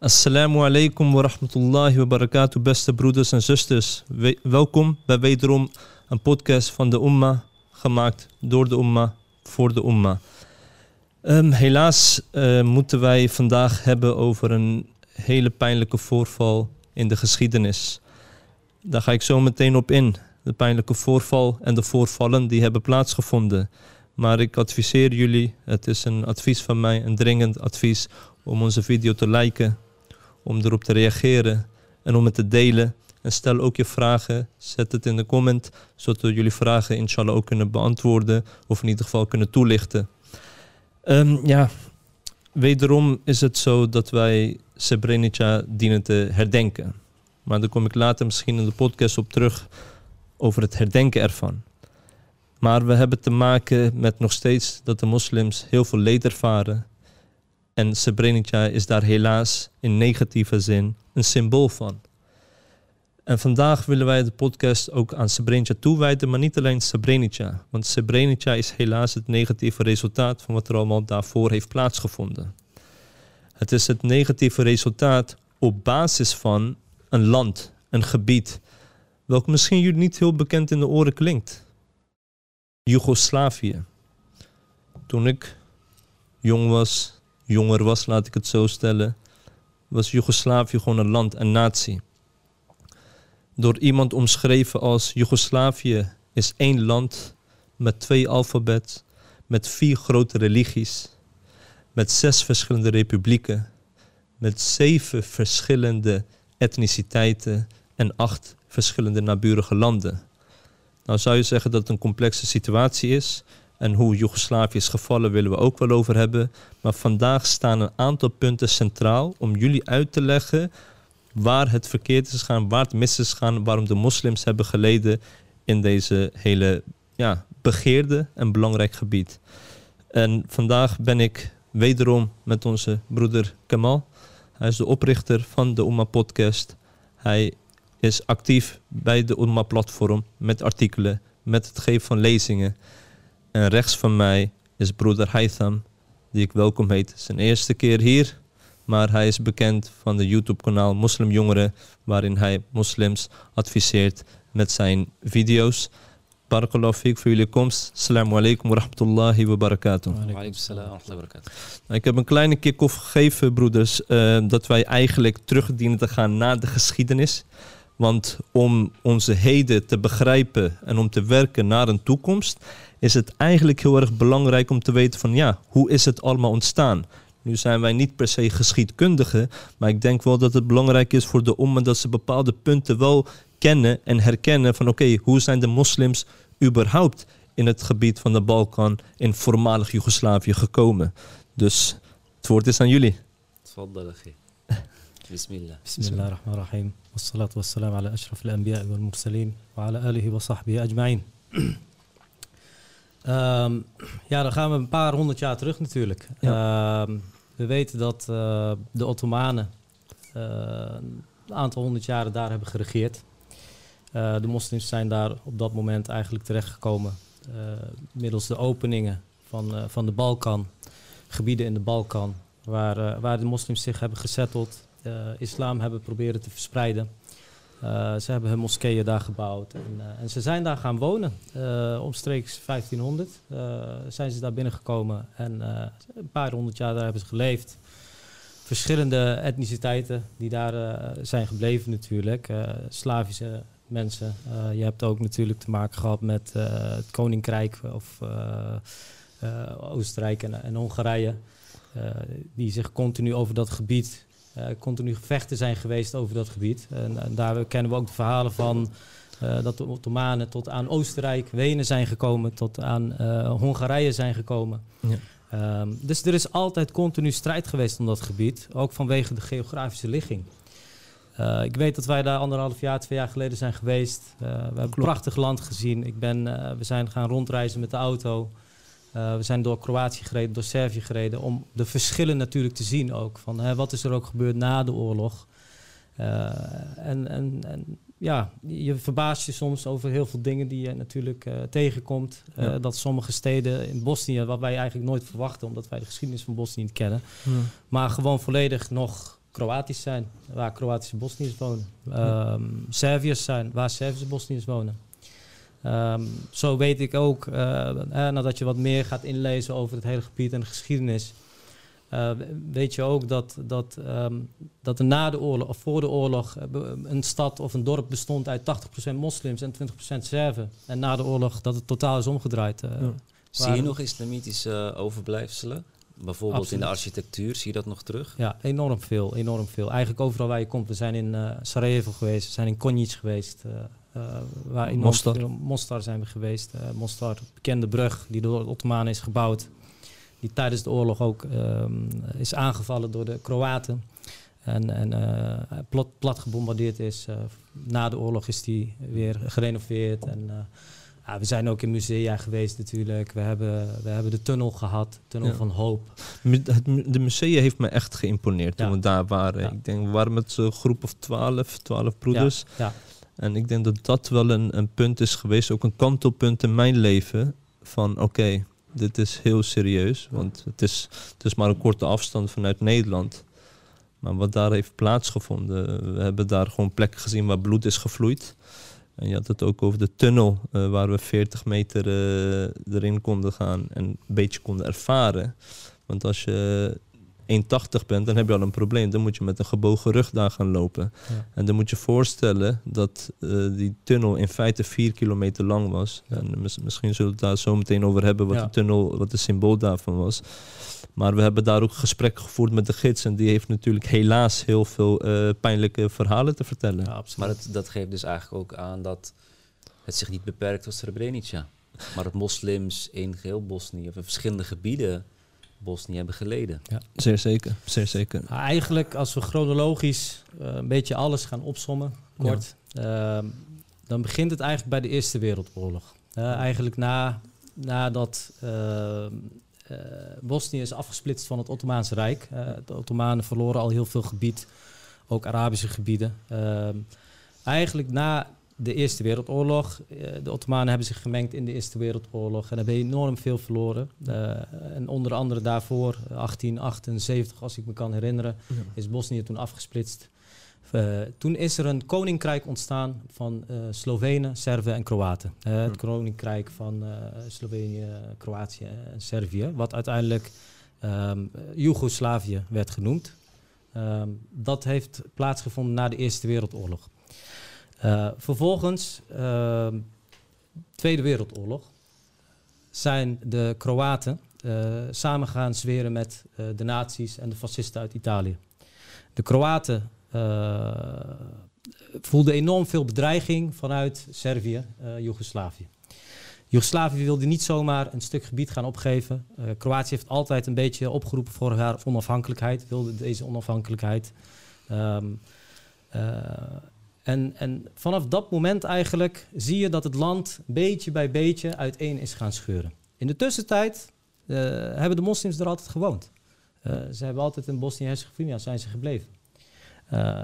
Assalamu alaikum wa rahmatullahi wa barakatuh, beste broeders en zusters. We- welkom bij wederom een podcast van de Umma, gemaakt door de Umma, voor de Umma. Ehm, helaas eh, moeten wij vandaag hebben over een hele pijnlijke voorval in de geschiedenis. Daar ga ik zo meteen op in. De pijnlijke voorval en de voorvallen die hebben plaatsgevonden. Maar ik adviseer jullie, het is een advies van mij, een dringend advies, om onze video te liken, om erop te reageren en om het te delen. En stel ook je vragen, zet het in de comment, zodat we jullie vragen inshallah ook kunnen beantwoorden of in ieder geval kunnen toelichten. Ehm, ja, wederom is het zo dat wij Srebrenica dienen te herdenken. Maar daar kom ik later misschien in de podcast op terug over het herdenken ervan. Maar we hebben te maken met nog steeds dat de moslims heel veel leed ervaren. En Srebrenica is daar helaas in negatieve zin een symbool van. En vandaag willen wij de podcast ook aan Srebrenica toewijden, maar niet alleen Srebrenica. Want Srebrenica is helaas het negatieve resultaat van wat er allemaal daarvoor heeft plaatsgevonden. Het is het negatieve resultaat op basis van een land, een gebied, welk misschien jullie niet heel bekend in de oren klinkt. Joegoslavië. Toen ik jong was, jonger was, laat ik het zo stellen, was Joegoslavië gewoon een land, een natie. Door iemand omschreven als Joegoslavië is één land met twee alfabet, met vier grote religies, met zes verschillende republieken, met zeven verschillende etniciteiten en acht verschillende naburige landen. Nou zou je zeggen dat het een complexe situatie is. En hoe Joegoslavië is gevallen willen we ook wel over hebben. Maar vandaag staan een aantal punten centraal om jullie uit te leggen waar het verkeerd is gegaan, waar het mis is gegaan, waarom de moslims hebben geleden in deze hele ja, begeerde en belangrijk gebied. En vandaag ben ik wederom met onze broeder Kamal. Hij is de oprichter van de Umma podcast. Hij is actief bij de Umma platform met artikelen, met het geven van lezingen. En rechts van mij is broeder Haitham, die ik welkom heet. Zijn eerste keer hier, maar hij is bekend van de YouTube kanaal Moslim Jongeren, waarin hij moslims adviseert met zijn video's. Barakallahu voor jullie komst. Assalamu alaikum wa rahmatullahi wa barakatuh. Ik heb een kleine kick-off gegeven, broeders, eh, dat wij eigenlijk terug dienen te gaan naar de geschiedenis. Want om onze heden te begrijpen en om te werken naar een toekomst, is het eigenlijk heel erg belangrijk om te weten van ja, hoe is het allemaal ontstaan? Nu zijn wij niet per se geschiedkundigen, maar ik denk wel dat het belangrijk is voor de ommen dat ze bepaalde punten wel kennen en herkennen van oké, hoe zijn de moslims überhaupt in het gebied van de Balkan in voormalig Joegoslavië gekomen? Dus het woord is aan jullie. تفضل اخي بسم الله بسم الله الرحمن الرحيم والصلاة والسلام على أشرف الأنبياء والمرسلين وعلى آله وصحبه أجمعين Ehm, ja, dan gaan we een paar honderd jaar terug natuurlijk. Ehm, we weten dat eh, de Ottomanen eh, een aantal honderd jaren daar hebben geregeerd. Eh, de moslims zijn daar op dat moment eigenlijk terechtgekomen middels de openingen van, van de Balkan, gebieden in de Balkan, waar, waar de moslims zich hebben gezetteld, islam hebben proberen te verspreiden. Eh, ze hebben hun moskeeën daar gebouwd en, eh, en ze zijn daar gaan wonen. Eh, omstreeks 1500 eh, zijn ze daar binnengekomen en een paar honderd jaar daar hebben ze geleefd. Verschillende etniciteiten die daar zijn gebleven natuurlijk. Slavische mensen. Je hebt ook natuurlijk te maken gehad met het Koninkrijk of Oostenrijk en, Hongarije. die zich continu over dat gebied, continu gevechten zijn geweest over dat gebied. En, en daar kennen we ook de verhalen van eh, dat de Ottomanen tot aan Oostenrijk, Wenen zijn gekomen, tot aan eh, Hongarije zijn gekomen. Ja. Ehm, dus er is altijd continu strijd geweest om dat gebied, ook vanwege de geografische ligging. Eh, ik weet dat wij daar anderhalf jaar, twee jaar geleden zijn geweest. Eh, we hebben een prachtig land gezien. Ik ben, eh, we zijn gaan rondreizen met de auto. Eh, we zijn door Kroatië gereden, door Servië gereden. Om de verschillen natuurlijk te zien ook. Van, hè, wat is er ook gebeurd na de oorlog? Eh, en, en, en ja, je verbaast je soms over heel veel dingen die je natuurlijk eh, tegenkomt. Ja. Dat sommige steden in Bosnië, wat wij eigenlijk nooit verwachten, omdat wij de geschiedenis van Bosnië niet kennen, maar gewoon volledig nog Kroatisch zijn, waar Kroatische Bosniërs wonen. Ehm Serviërs zijn, waar Servische Bosniërs wonen. Ehm, zo weet ik ook, eh, eh, nadat je wat meer gaat inlezen over het hele gebied en de geschiedenis, eh, weet je ook dat, dat, ehm, dat er na de oorlog of voor de oorlog een stad of een dorp bestond uit 80% moslims en 20% Serven. En na de oorlog dat het totaal is omgedraaid. eh, Ja. Zie je nog islamitische overblijfselen? Bijvoorbeeld in de architectuur, zie je dat nog terug? Ja, enorm veel, enorm veel. Eigenlijk overal waar je komt. We zijn in eh, Sarajevo geweest, we zijn in Konjic geweest. Eh, waar enorm Mostar. veel- Mostar zijn we geweest. Eh, Mostar, bekende brug die door de Ottomanen is gebouwd. Die tijdens de oorlog ook ehm, is aangevallen door de Kroaten. En, en eh, plat, plat gebombardeerd is. Na de oorlog is die weer gerenoveerd. En, ja, we zijn ook in musea geweest natuurlijk. We hebben, we hebben de tunnel gehad, tunnel Ja. van hoop. De musea heeft me echt geïmponeerd toen we daar waren. Ik denk, we waren met zo'n groep of twaalf, twaalf broeders. Ja, En ik denk dat dat wel een, een punt is geweest, ook een kantelpunt in mijn leven. Van oké, dit is heel serieus. Want het is, maar een korte afstand vanuit Nederland. Maar wat daar heeft plaatsgevonden, we hebben daar gewoon plekken gezien waar bloed is gevloeid. En je had het ook over de tunnel, eh, waar we 40 meter eh, erin konden gaan en een beetje konden ervaren. Want als je 1,80 bent, dan heb je al een probleem. Dan moet je met een gebogen rug daar gaan lopen. Ja. En dan moet je voorstellen dat eh, die tunnel in feite 4 kilometer lang was. Ja. En mis- misschien zullen we het daar zo meteen over hebben wat Ja. de tunnel, wat de symbool daarvan was. Maar we hebben daar ook gesprekken gevoerd met de gids. En die heeft natuurlijk helaas heel veel eh, pijnlijke verhalen te vertellen. ja. Maar het, dat geeft dus eigenlijk ook aan dat het zich niet beperkt tot Srebrenica. Maar dat moslims in geheel Bosnië, of in verschillende gebieden Bosnië hebben geleden. Zeer zeker, zeer zeker. Maar eigenlijk, als we chronologisch eh, een beetje alles gaan opsommen, kort, ehm, dan begint het eigenlijk bij de Eerste Wereldoorlog. Eh, eigenlijk na, nadat ehm, eh, Bosnië is afgesplitst van het Ottomaanse Rijk. Eh, de Ottomanen verloren al heel veel gebied, ook Arabische gebieden. Ehm, eigenlijk na de Eerste Wereldoorlog, eh, de Ottomanen hebben zich gemengd in de Eerste Wereldoorlog en hebben enorm veel verloren. Eh, en onder andere daarvoor, eh, 1878, als ik me kan herinneren, is Bosnië toen afgesplitst. Eh, toen is er een koninkrijk ontstaan van eh Slovenen, Serven en Kroaten. Eh, het koninkrijk van eh, Slovenië, Kroatië en Servië, wat uiteindelijk ehm Joegoslavië werd genoemd. Ehm, dat heeft plaatsgevonden na de Eerste Wereldoorlog. Eh, vervolgens, ehm, Tweede Wereldoorlog, zijn de Kroaten eh, samen gaan zweren met eh, de nazi's en de fascisten uit Italië. De Kroaten voelden enorm veel bedreiging vanuit Servië, Joegoslavië. Joegoslavië wilde niet zomaar een stuk gebied gaan opgeven. Kroatië heeft altijd een beetje opgeroepen voor haar onafhankelijkheid, wilde deze onafhankelijkheid. Ehm, eh, en, en vanaf dat moment eigenlijk zie je dat het land beetje bij beetje uiteen is gaan scheuren. In de tussentijd eh, hebben de moslims er altijd gewoond. Eh, ze hebben altijd in Bosnië-Herzegovina zijn ze gebleven. Eh,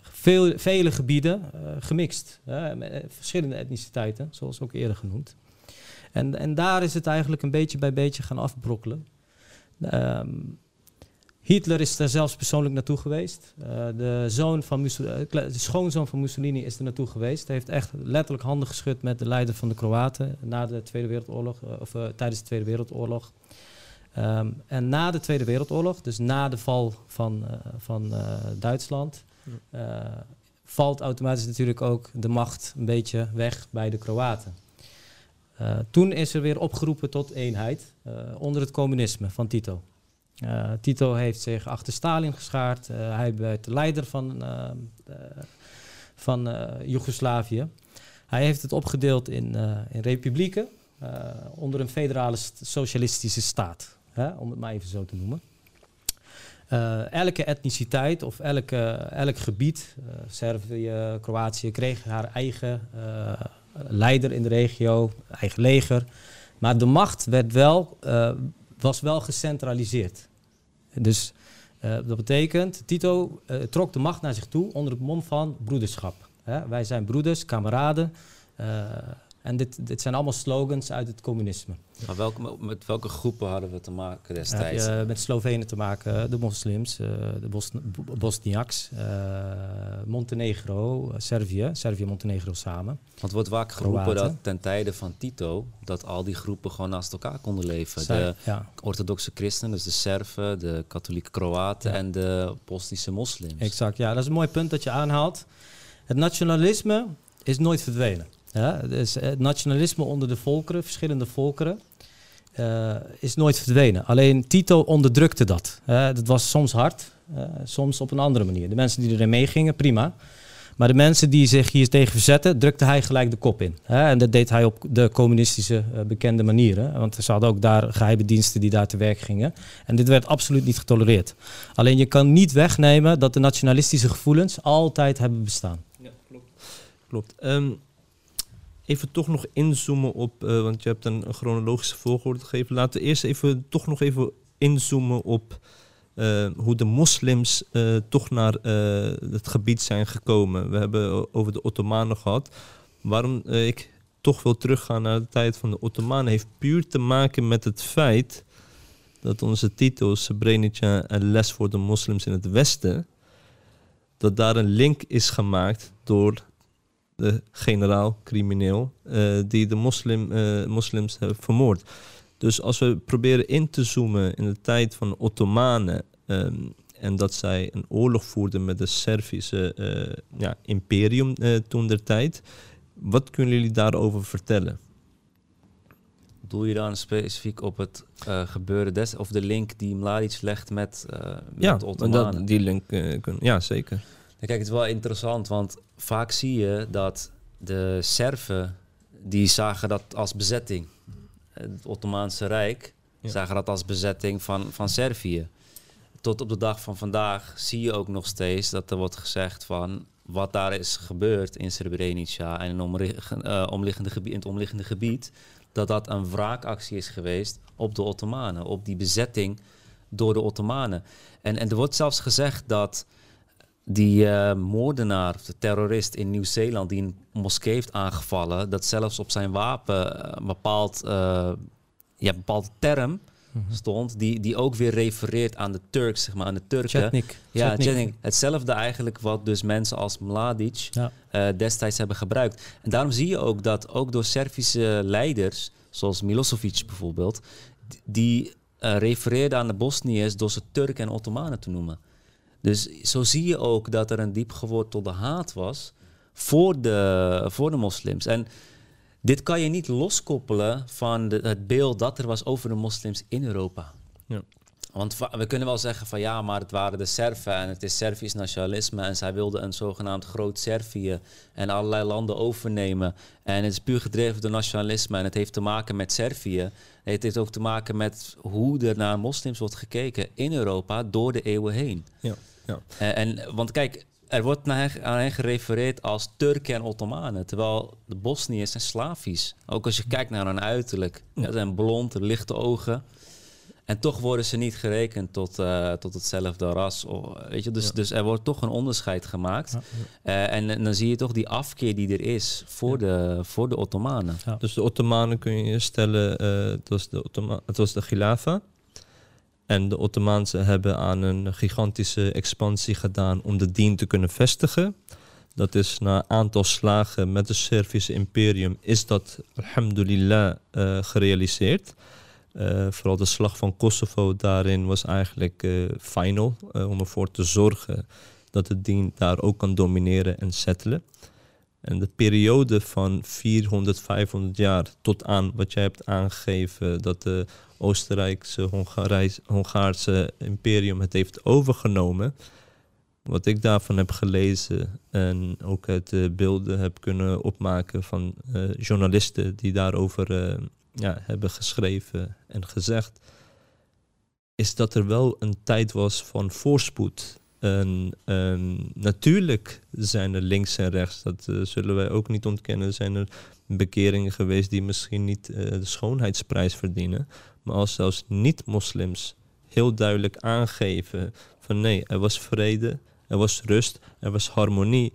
veel, vele gebieden gemixt. met, verschillende etniciteiten, zoals ook eerder genoemd. En, en daar is het eigenlijk een beetje bij beetje gaan afbrokkelen. Ehm, Hitler is daar zelfs persoonlijk naartoe geweest. Eh, de, zoon van Mussol- eh, de schoonzoon van Mussolini is er naartoe geweest. Hij heeft echt letterlijk handen geschud met de leider van de Kroaten na de Tweede Wereldoorlog, eh, of tijdens de Tweede Wereldoorlog. Ehm, en na de Tweede Wereldoorlog, dus na de val van, van Duitsland, valt automatisch natuurlijk ook de macht een beetje weg bij de Kroaten. Toen is er weer opgeroepen tot eenheid onder het communisme van Tito. Eh, Tito heeft zich achter Stalin geschaard. Eh, hij werd de leider van, eh, van Joegoslavië. Hij heeft het opgedeeld in, in republieken onder een federale st- socialistische staat. Hè, om het maar even zo te noemen. Elke etniciteit of elke, elk gebied, Servië, Kroatië, kreeg haar eigen leider in de regio, eigen leger. Maar de macht werd wel, was wel gecentraliseerd. Dus eh, dat betekent, Tito eh, trok de macht naar zich toe onder het mom van broederschap. Wij zijn broeders, kameraden. Eh, En dit, dit zijn allemaal slogans uit het communisme. Maar welke, met welke groepen hadden we te maken Dan heb destijds? je met Slovenen te maken, de moslims, eh, de Bos Bosniaks, eh, Montenegro, eh, Servië, Servië-Montenegro samen. Want wordt vaak geroepen Kroaten. dat ten tijde van Tito... dat al die groepen gewoon naast elkaar konden leven. De ja, orthodoxe christenen, dus de Serven, de katholieke Kroaten... Ja. en de Bosnische moslims. exact. Ja, dat is een mooi punt dat je aanhaalt. Het nationalisme is nooit verdwenen. Ja, dus het nationalisme onder de volkeren, verschillende volkeren, eh, is nooit verdwenen. Alleen Tito onderdrukte dat. Hè. dat was soms hard, eh, soms op een andere manier. De mensen die erin meegingen, prima. Maar de mensen die zich hier tegen verzetten, drukte hij gelijk de kop in. En dat deed hij op de communistische eh, bekende manieren. Want ze hadden ook daar geheime diensten die daar te werk gingen. En dit werd absoluut niet getolereerd. Alleen je kan niet wegnemen dat de nationalistische gevoelens altijd hebben bestaan. Klopt. Ehm, even toch nog inzoomen op, eh, want je hebt een, chronologische volgorde gegeven. Laten we eerst even toch nog even inzoomen op eh, hoe de moslims eh, toch naar het gebied zijn gekomen. We hebben over de Ottomanen gehad. Waarom ik toch wil teruggaan naar de tijd van de Ottomanen heeft puur te maken met het feit dat onze titel Srebrenica een les voor de moslims in het Westen, dat daar een link is gemaakt door de generaal, crimineel, eh, die de moslim, eh, moslims hebben vermoord. Dus als we proberen in te zoomen in de tijd van de Ottomanen ehm, en dat zij een oorlog voerden met het Servische eh, ja, imperium toen der tijd, wat kunnen jullie daarover vertellen? Doel je dan specifiek op het gebeuren des... of de link die Mladic legt met, met Ja, de Ottomanen? dat, die link kunnen. Ja, zeker. Kijk, het is wel interessant, want vaak zie je dat de Serven, die zagen dat als bezetting. Het Ottomaanse Rijk Ja. zagen dat als bezetting van, van Servië. Tot op de dag van vandaag zie je ook nog steeds dat er wordt gezegd van wat daar is gebeurd in Srebrenica en in, eh, omliggende gebied, in het omliggende gebied, dat dat een wraakactie is geweest op de Ottomanen, op die bezetting door de Ottomanen. En, en er wordt zelfs gezegd dat die eh, moordenaar of de terrorist in Nieuw-Zeeland die een moskee heeft aangevallen, dat zelfs op zijn wapen eh, een bepaald, eh, ja, een bepaalde term stond, die, die ook weer refereert aan de Turks, zeg maar, aan de Turken. Chetnik. Ja, Chetnik. Chetnik. Hetzelfde eigenlijk wat dus mensen als Mladic Ja. eh, destijds hebben gebruikt. En daarom zie je ook dat ook door Servische leiders, zoals Milosevic bijvoorbeeld, die eh refereerden aan de Bosniërs door ze Turken en Ottomanen te noemen. Dus zo zie je ook dat er een diep gewortelde haat was voor de, voor de moslims. En dit kan je niet loskoppelen van het beeld dat er was over de moslims in Europa. Ja. Want we kunnen wel zeggen van ja, maar het waren de Serven en het is Servisch nationalisme en zij wilden een zogenaamd groot Servië en allerlei landen overnemen. En het is puur gedreven door nationalisme en het heeft te maken met Servië. Het heeft ook te maken met hoe er naar moslims wordt gekeken in Europa door de eeuwen heen. Ja, ja. En, en, want kijk, er wordt naar hen, aan hen gerefereerd als Turken en Ottomanen. Terwijl de Bosniërs zijn Slavisch. Ook als je kijkt naar hun uiterlijk. Ja, ze zijn blond, lichte ogen. En toch worden ze niet gerekend tot, eh, tot hetzelfde ras. Of, weet je? Dus, Ja. dus er wordt toch een onderscheid gemaakt. Ja, Eh, en, en dan zie je toch die afkeer die er is voor, de, voor de Ottomanen. Ja. Dus de Ottomanen kun je stellen, eh, het, was de Ottoma het was de Khilafa. En de Ottomaanse hebben aan een gigantische expansie gedaan om de dien te kunnen vestigen. Dat is na een aantal slagen met het Servische imperium is dat, alhamdulillah, eh, gerealiseerd. Eh, vooral de slag van Kosovo daarin was eigenlijk eh, final eh, om ervoor te zorgen dat de dien daar ook kan domineren en settelen. En de periode van 400, 500 jaar tot aan wat jij hebt aangegeven, dat de Oostenrijkse, Hongaarse imperium het heeft overgenomen. Wat ik daarvan heb gelezen en ook uit de beelden heb kunnen opmaken van journalisten die daarover ja, hebben geschreven en gezegd, is dat er wel een tijd was van voorspoed. Natuurlijk zijn er links en rechts, dat eh, zullen wij ook niet ontkennen. Zijn er bekeringen geweest die misschien niet eh, de schoonheidsprijs verdienen. Maar als zelfs niet-moslims heel duidelijk aangeven van nee, er was vrede, er was rust, er was harmonie.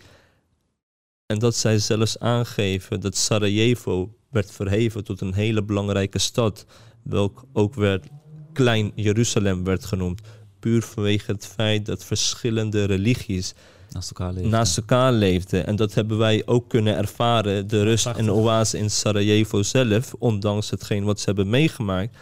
En dat zij zelfs aangeven dat Sarajevo werd verheven tot een hele belangrijke stad, welk ook werd Klein Jeruzalem werd genoemd. Puur vanwege het feit dat verschillende religies Naast elkaar leven. naast elkaar leefden. En dat hebben wij ook kunnen ervaren, de rust en oase in Sarajevo zelf, ondanks hetgeen wat ze hebben meegemaakt.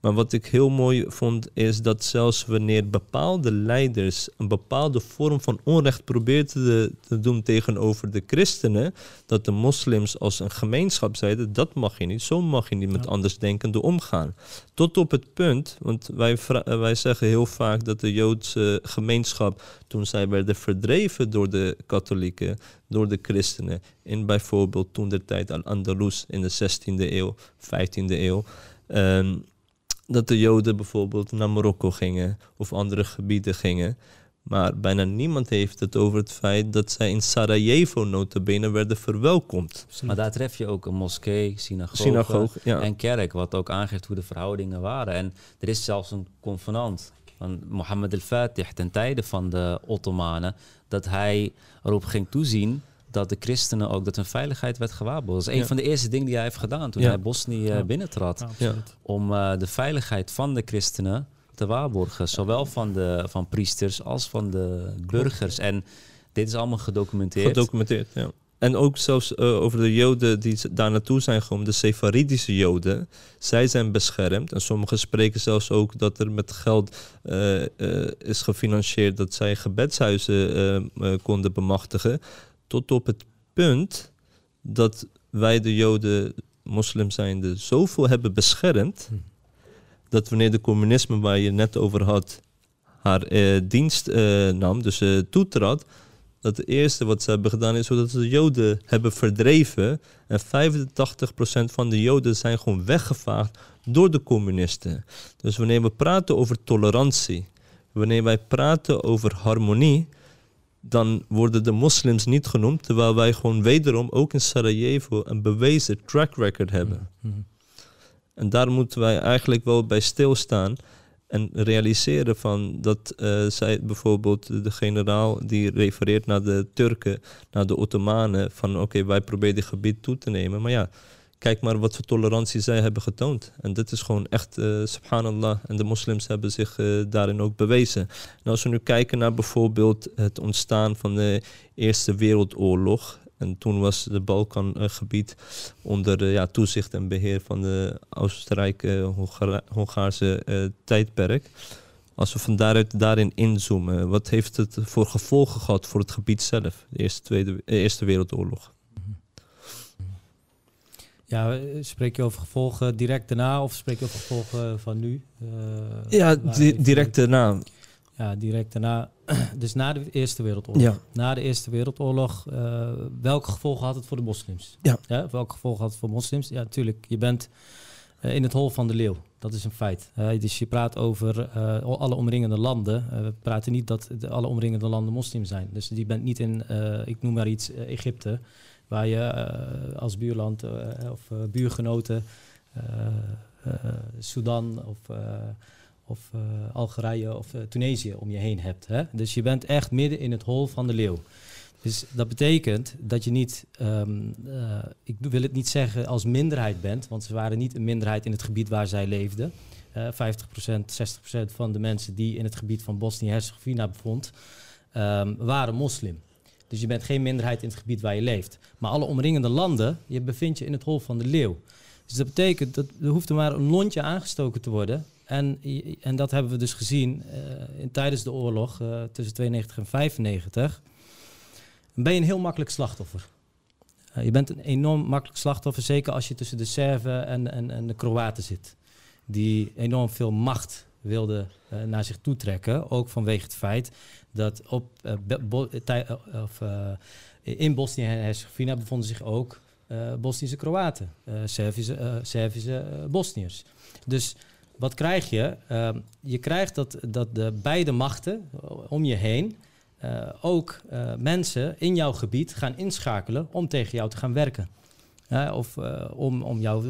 Maar wat ik heel mooi vond, is dat zelfs wanneer bepaalde leiders een bepaalde vorm van onrecht probeerden te, doen tegenover de christenen, dat de moslims als een gemeenschap zeiden, dat mag je niet, zo mag je niet met andersdenkenden omgaan. Tot op het punt, want wij, eh, wij zeggen heel vaak dat de Joodse gemeenschap, toen zij werden verdreven door de katholieken, door de christenen, in bijvoorbeeld toen de tijd Al-Andalus in de 16e eeuw, 15e eeuw, ehm, dat de Joden bijvoorbeeld naar Marokko gingen of andere gebieden gingen. Maar bijna niemand heeft het over het feit dat zij in Sarajevo notabene werden verwelkomd. Maar daar tref je ook een moskee, synagoge, Synagoge, ja. en kerk, wat ook aangeeft hoe de verhoudingen waren. En er is zelfs een convenant van Mohammed al-Fatih ten tijde van de Ottomanen, dat hij erop ging toezien dat de christenen ook, dat hun veiligheid werd gewaarborgd. Dat is een Ja. van de eerste dingen die hij heeft gedaan toen Ja. hij Bosnië eh, Ja. binnentrad. Om eh, de veiligheid van de christenen te waarborgen. Zowel van de van priesters als van de burgers. En dit is allemaal gedocumenteerd. Gedocumenteerd, ja. En ook zelfs eh, over de Joden die daar naartoe zijn gekomen, de Sefaridische Joden. Zij zijn beschermd. En sommigen spreken zelfs ook dat er met geld eh, eh, is gefinancierd dat zij gebedshuizen konden bemachtigen. Tot op het punt dat wij de Joden, moslims zijnde, zoveel hebben beschermd. Hm. Dat wanneer de communisme waar je net over had, haar eh, dienst eh, nam, dus eh, toetrad, dat het eerste wat ze hebben gedaan is zodat ze de Joden hebben verdreven. En 85% van de Joden zijn gewoon weggevaagd door de communisten. Dus wanneer we praten over tolerantie, wanneer wij praten over harmonie, dan worden de moslims niet genoemd, terwijl wij gewoon wederom ook in Sarajevo een bewezen track record hebben. Mhm. En daar moeten wij eigenlijk wel bij stilstaan en realiseren van dat eh, zij bijvoorbeeld de generaal die refereert naar de Turken, naar de Ottomanen, van oké, wij proberen dit gebied toe te nemen. Maar ja, kijk maar wat voor tolerantie zij hebben getoond. En dit is gewoon echt, eh, subhanallah, en de moslims hebben zich eh, daarin ook bewezen. En als we nu kijken naar bijvoorbeeld het ontstaan van de Eerste Wereldoorlog. En toen was de Balkangebied onder eh, ja, toezicht en beheer van de Oostenrijk-Hongaarse tijdperk. Als we van daaruit daarin inzoomen, wat heeft het voor gevolgen gehad voor het gebied zelf, de Eerste, tweede, Eerste Wereldoorlog? Ja, spreek je over gevolgen direct daarna of spreek je over gevolgen van nu? Eh, Ja, di- direct daarna. Ja, direct daarna. Dus na de Eerste Wereldoorlog. Ja. Na de Eerste Wereldoorlog, eh, welke gevolgen had het voor de moslims? Ja. welke gevolgen had het voor moslims? Ja, natuurlijk. Je bent eh, in het hol van de leeuw. Dat is een feit. Dus je praat over alle omringende landen. We praten niet dat de, alle omringende landen moslim zijn. Dus je bent niet in, ik noem maar iets, Egypte, waar je eh, als buurland eh, of eh, buurgenoten, Sudan of, of Algerije of Tunesië om je heen hebt. Hè? Dus je bent echt midden in het hol van de leeuw. Dus dat betekent dat je niet, ehm, eh, ik wil het niet zeggen als minderheid bent, want ze waren niet een minderheid in het gebied waar zij leefden. Eh 50%, 60% van de mensen die in het gebied van Bosnië-Herzegovina bevond, ehm, waren moslim. Dus je bent geen minderheid in het gebied waar je leeft. Maar alle omringende landen, je bevindt je in het hol van de leeuw. Dus dat betekent dat er hoeft er maar een lontje aangestoken te worden. En, en dat hebben we dus gezien eh, in, tijdens de oorlog eh, tussen 92 en 95. Dan ben je een heel makkelijk slachtoffer. Eh, je bent een enorm makkelijk slachtoffer, zeker als je tussen de Serven en, en, en de Kroaten zit. Die enorm veel macht wilden eh, naar zich toe trekken. Ook vanwege het feit dat op, eh, eh, of, in Bosnië en Herzegovina bevonden zich ook Bosnische Kroaten, Servische, Servische Bosniërs. Dus wat krijg je? Ehm, je krijgt dat, dat de beide machten om je heen ook mensen in jouw gebied gaan inschakelen om tegen jou te gaan werken. Of om, om jou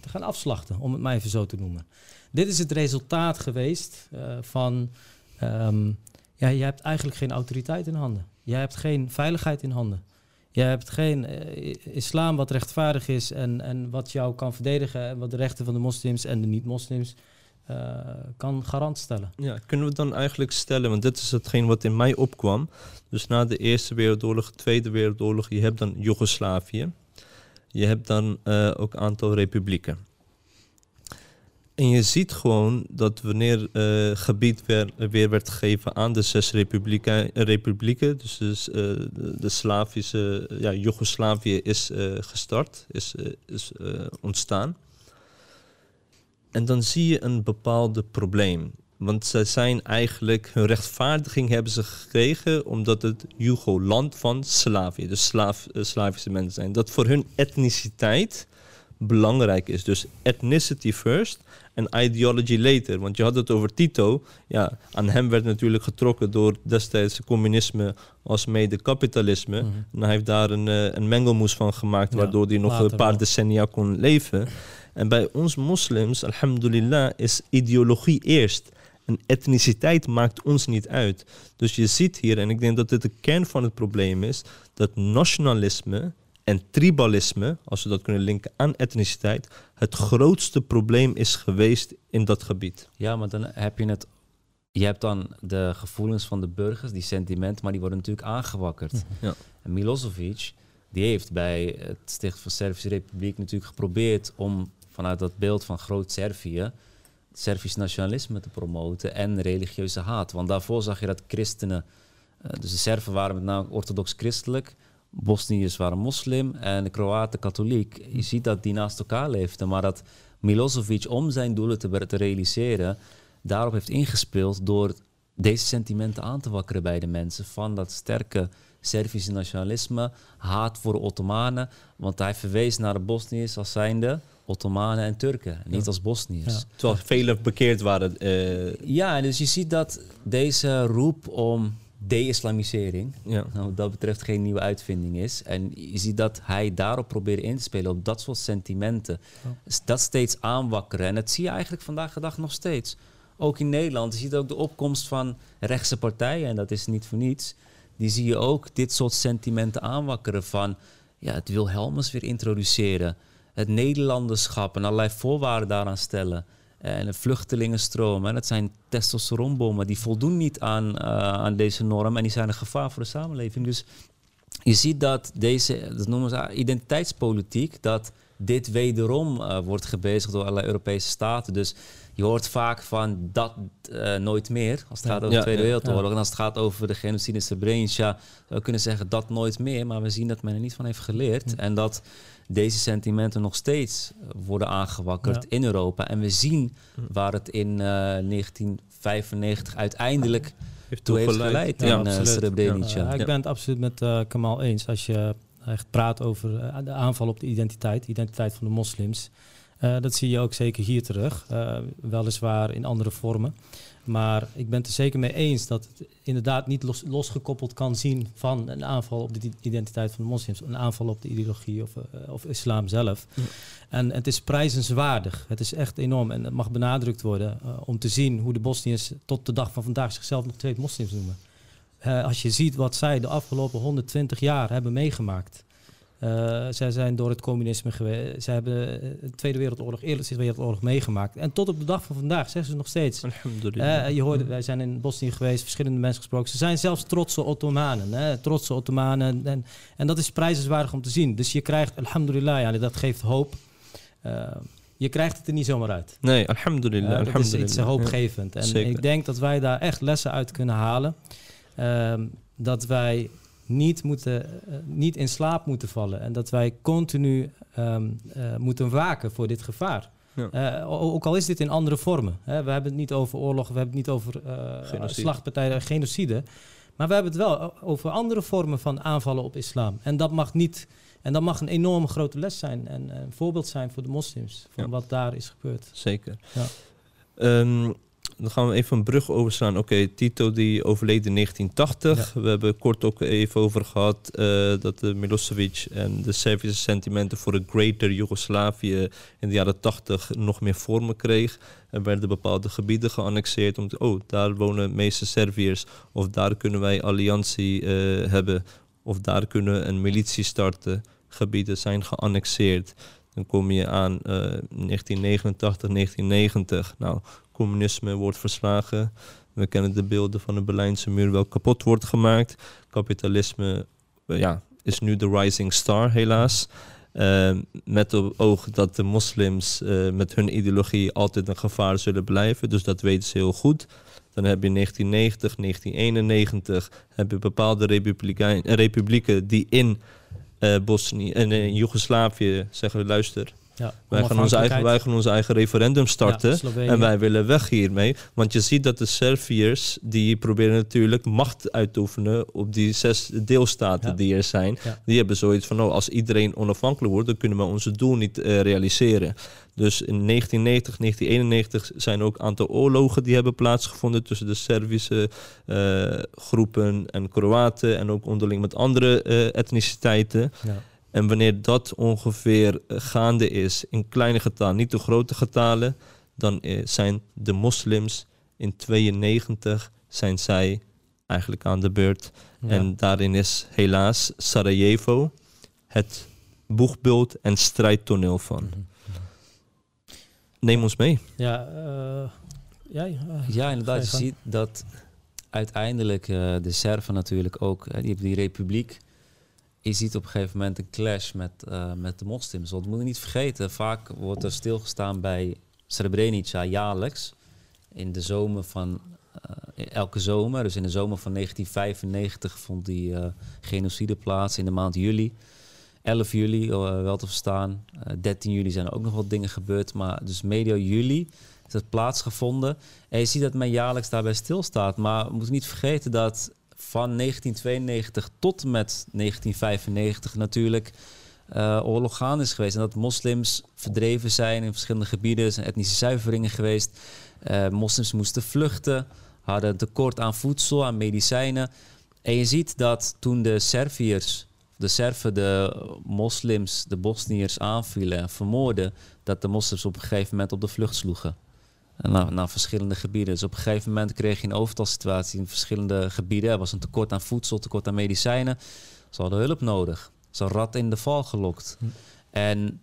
te gaan afslachten, om het maar even zo te noemen. Dit is het resultaat geweest eh, van, ehm, ja, je hebt eigenlijk geen autoriteit in handen. Je hebt geen veiligheid in handen. Je hebt geen eh, islam wat rechtvaardig is en, en wat jou kan verdedigen en wat de rechten van de moslims en de niet-moslims eh, kan garant stellen. Ja, kunnen we dan eigenlijk stellen, want dit is hetgeen wat in mij opkwam. Dus na de Eerste Wereldoorlog, Tweede Wereldoorlog, je hebt dan Joegoslavië. Je hebt dan ook een aantal republieken. En je ziet gewoon dat wanneer eh, gebied weer, weer werd gegeven aan de zes republieken, dus, dus eh, de, Slavische, ja, Joegoslavië is eh, gestart, is, eh, is eh, ontstaan. En dan zie je een bepaalde probleem. Want zij zijn eigenlijk, hun rechtvaardiging hebben ze gekregen omdat het Jugoland van Slavië, dus eh, Slavische mensen zijn. Dat voor hun etniciteit belangrijk is. Dus ethnicity first en ideology later. Want je had het over Tito. Ja, aan hem werd natuurlijk getrokken door destijds communisme als mede kapitalisme. Mhm. En hij heeft daar een, eh, een mengelmoes van gemaakt, Ja, waardoor hij nog een paar wel. decennia kon leven. En bij ons moslims, alhamdulillah, is ideologie eerst. En etniciteit maakt ons niet uit. Dus je ziet hier, en ik denk dat dit de kern van het probleem is, dat nationalisme en tribalisme, als we dat kunnen linken aan etniciteit, het grootste probleem is geweest in dat gebied. Ja, maar dan heb je het. Je hebt dan de gevoelens van de burgers, die sentimenten, maar die worden natuurlijk aangewakkerd. Ja. En Milosevic, die heeft bij het sticht van Servische Republiek natuurlijk geprobeerd om vanuit dat beeld van groot Servië Servisch nationalisme te promoten en religieuze haat. Want daarvoor zag je dat christenen, eh, dus de Serven waren met name orthodox-christelijk, Bosniërs waren moslim en de Kroaten katholiek. Je ziet dat die naast elkaar leefden, maar dat Milosevic om zijn doelen te, te realiseren, daarop heeft ingespeeld door deze sentimenten aan te wakkeren bij de mensen. Van dat sterke Servische nationalisme, haat voor de Ottomanen. Want hij verwees naar de Bosniërs als zijnde Ottomanen en Turken, niet als Bosniërs. Ja. Terwijl velen bekeerd waren. eh, Ja, dus je ziet dat deze roep om de-islamisering, ja. nou, wat dat betreft geen nieuwe uitvinding is. En je ziet dat hij daarop probeert in te spelen, op dat soort sentimenten. Dat steeds aanwakkeren. En dat zie je eigenlijk vandaag de dag nog steeds. Ook in Nederland. Je ziet ook de opkomst van rechtse partijen, en dat is niet voor niets. Die zie je ook dit soort sentimenten aanwakkeren van ja, het Wilhelmus weer introduceren. Het Nederlanderschap en allerlei voorwaarden daaraan stellen. En een vluchtelingenstroom. En dat zijn testosteronbommen. Die voldoen niet aan, eh, aan deze norm. En die zijn een gevaar voor de samenleving. Dus je ziet dat deze, dat noemen ze identiteitspolitiek, dat dit wederom eh, wordt gebezigd door allerlei Europese staten. Dus je hoort vaak van dat eh, nooit meer, als het Ja. gaat over Ja, de Tweede Wereldoorlog. ja. En als het gaat over de genocide in Srebrenica, je kunnen zeggen dat nooit meer. Maar we zien dat men er niet van heeft geleerd. En dat deze sentimenten nog steeds eh, worden aangewakkerd Ja. in Europa. En we zien waar het in eh, 1995 uiteindelijk Heeft toe heeft toegeleid. geleid Ja, in eh. Srebrenica. Eh, ik Ja. ben het absoluut met eh, Kamal eens. Als je echt praat over eh, de aanval op de identiteit, de identiteit van de moslims. Eh, dat zie je ook zeker hier terug. Eh, weliswaar in andere vormen. Maar ik ben het er zeker mee eens dat het inderdaad niet los, losgekoppeld kan zien van een aanval op de identiteit van de moslims. Een aanval op de ideologie of, eh, of islam zelf. Ja. En het is prijzenswaardig. Het is echt enorm. En het mag benadrukt worden eh, om te zien hoe de Bosniërs tot de dag van vandaag zichzelf nog twee moslims noemen. Eh, als je ziet wat zij de afgelopen 120 jaar hebben meegemaakt. Eh, zij zijn door het communisme geweest. Zij hebben eh, de Tweede Wereldoorlog, Eerste Wereldoorlog meegemaakt. En tot op de dag van vandaag zeggen ze nog steeds. Alhamdulillah. Eh, je hoorde, wij zijn in Bosnië geweest, verschillende mensen gesproken. Ze zijn zelfs trotse Ottomanen. Hè, trotse Ottomanen. En, en dat is prijzenswaardig om te zien. Dus je krijgt, alhamdulillah, ja, dat geeft hoop. Je krijgt het er niet zomaar uit. nee, alhamdulillah. Dat is iets hoopgevend. En zeker. ik denk dat wij daar echt lessen uit kunnen halen. Ehm, dat wij niet, moeten, eh, niet in slaap moeten vallen. En dat wij continu ehm, eh, moeten waken voor dit gevaar. Ja. Eh, ook al is dit in andere vormen. Hè. We hebben het niet over oorlog, we hebben het niet over Genocide. slagpartijen, genocide. Maar we hebben het wel over andere vormen van aanvallen op islam. En dat mag niet. En dat mag een enorme grote les zijn en een voorbeeld zijn voor de moslims van Ja. wat daar is gebeurd. Zeker. Ja. Ehm, dan gaan we even een brug overslaan. Oké, Tito die overleed in 1980. We hebben kort ook even over gehad eh, dat de Milosevic en de Servische sentimenten voor een greater Joegoslavië in de jaren 80 nog meer vormen kreeg. Er werden bepaalde gebieden geannexeerd om te, oh, daar wonen de meeste Serviërs of daar kunnen wij alliantie eh, hebben of daar kunnen een militie starten. Gebieden zijn geannexeerd. Kom je aan uh, 1989, 1990. Nou, communisme wordt verslagen. We kennen de beelden van de Berlijnse muur wel kapot wordt gemaakt. Kapitalisme uh, ja, is nu de rising star, helaas. Uh, met het oog dat de moslims uh, met hun ideologie altijd een gevaar zullen blijven. Dus dat weten ze heel goed. Dan heb je 1990, 1991 heb je bepaalde republieken die in uh, Bosnië en in Joegoslavië zeggen: luister, Ja, wij gaan, onze eigen, wij gaan onze eigen referendum starten Ja, en wij willen weg hiermee. Want je ziet dat de Serviërs, die proberen natuurlijk macht uit te oefenen op die zes deelstaten Ja. die er zijn. Die hebben zoiets van, oh, als iedereen onafhankelijk wordt, dan kunnen we onze doel niet eh, realiseren. Dus in 1990, 1991 zijn ook een aantal oorlogen die hebben plaatsgevonden tussen de Servische eh, groepen en Kroaten en ook onderling met andere eh, etniciteiten. Ja. En wanneer dat ongeveer eh, gaande is in kleine getalen, niet de grote getalen, dan zijn de moslims in 92 zijn zij eigenlijk aan de beurt. Ja. En daarin is helaas Sarajevo het boegbeeld en strijdtoneel van. Mhm. Neem ons mee. Ja, eh, jij? eh, Ja, inderdaad. Je je ziet dat uiteindelijk eh, de Serven natuurlijk ook, die hebben die republiek. Je ziet op een gegeven moment een clash met, eh, met de moslims. Want we moeten niet vergeten, vaak wordt er stilgestaan bij Srebrenica jaarlijks. In de zomer van, elke zomer, dus in de zomer van 1995 vond die eh, genocide plaats in de maand juli. 11 juli, eh, wel te verstaan. Eh, 13 juli zijn er ook nog wat dingen gebeurd. Maar dus medio juli is het plaatsgevonden. En je ziet dat men jaarlijks daarbij stilstaat. Maar we moeten niet vergeten dat van 1992 tot en met 1995 natuurlijk eh oorlog gaande is geweest. En dat moslims verdreven zijn in verschillende gebieden. Zijn etnische zuiveringen geweest. Eh, moslims moesten vluchten, hadden tekort aan voedsel, aan medicijnen. En je ziet dat toen de Serviërs, de Serven, de moslims, de Bosniërs aanvielen en vermoorden, dat de moslims op een gegeven moment op de vlucht sloegen. En Naar, naar verschillende gebieden. Dus op een gegeven moment kreeg je een overtalsituatie in verschillende gebieden. Er was een tekort aan voedsel, tekort aan medicijnen. Ze hadden hulp nodig. Ze hadden rat in de val gelokt. Hm. En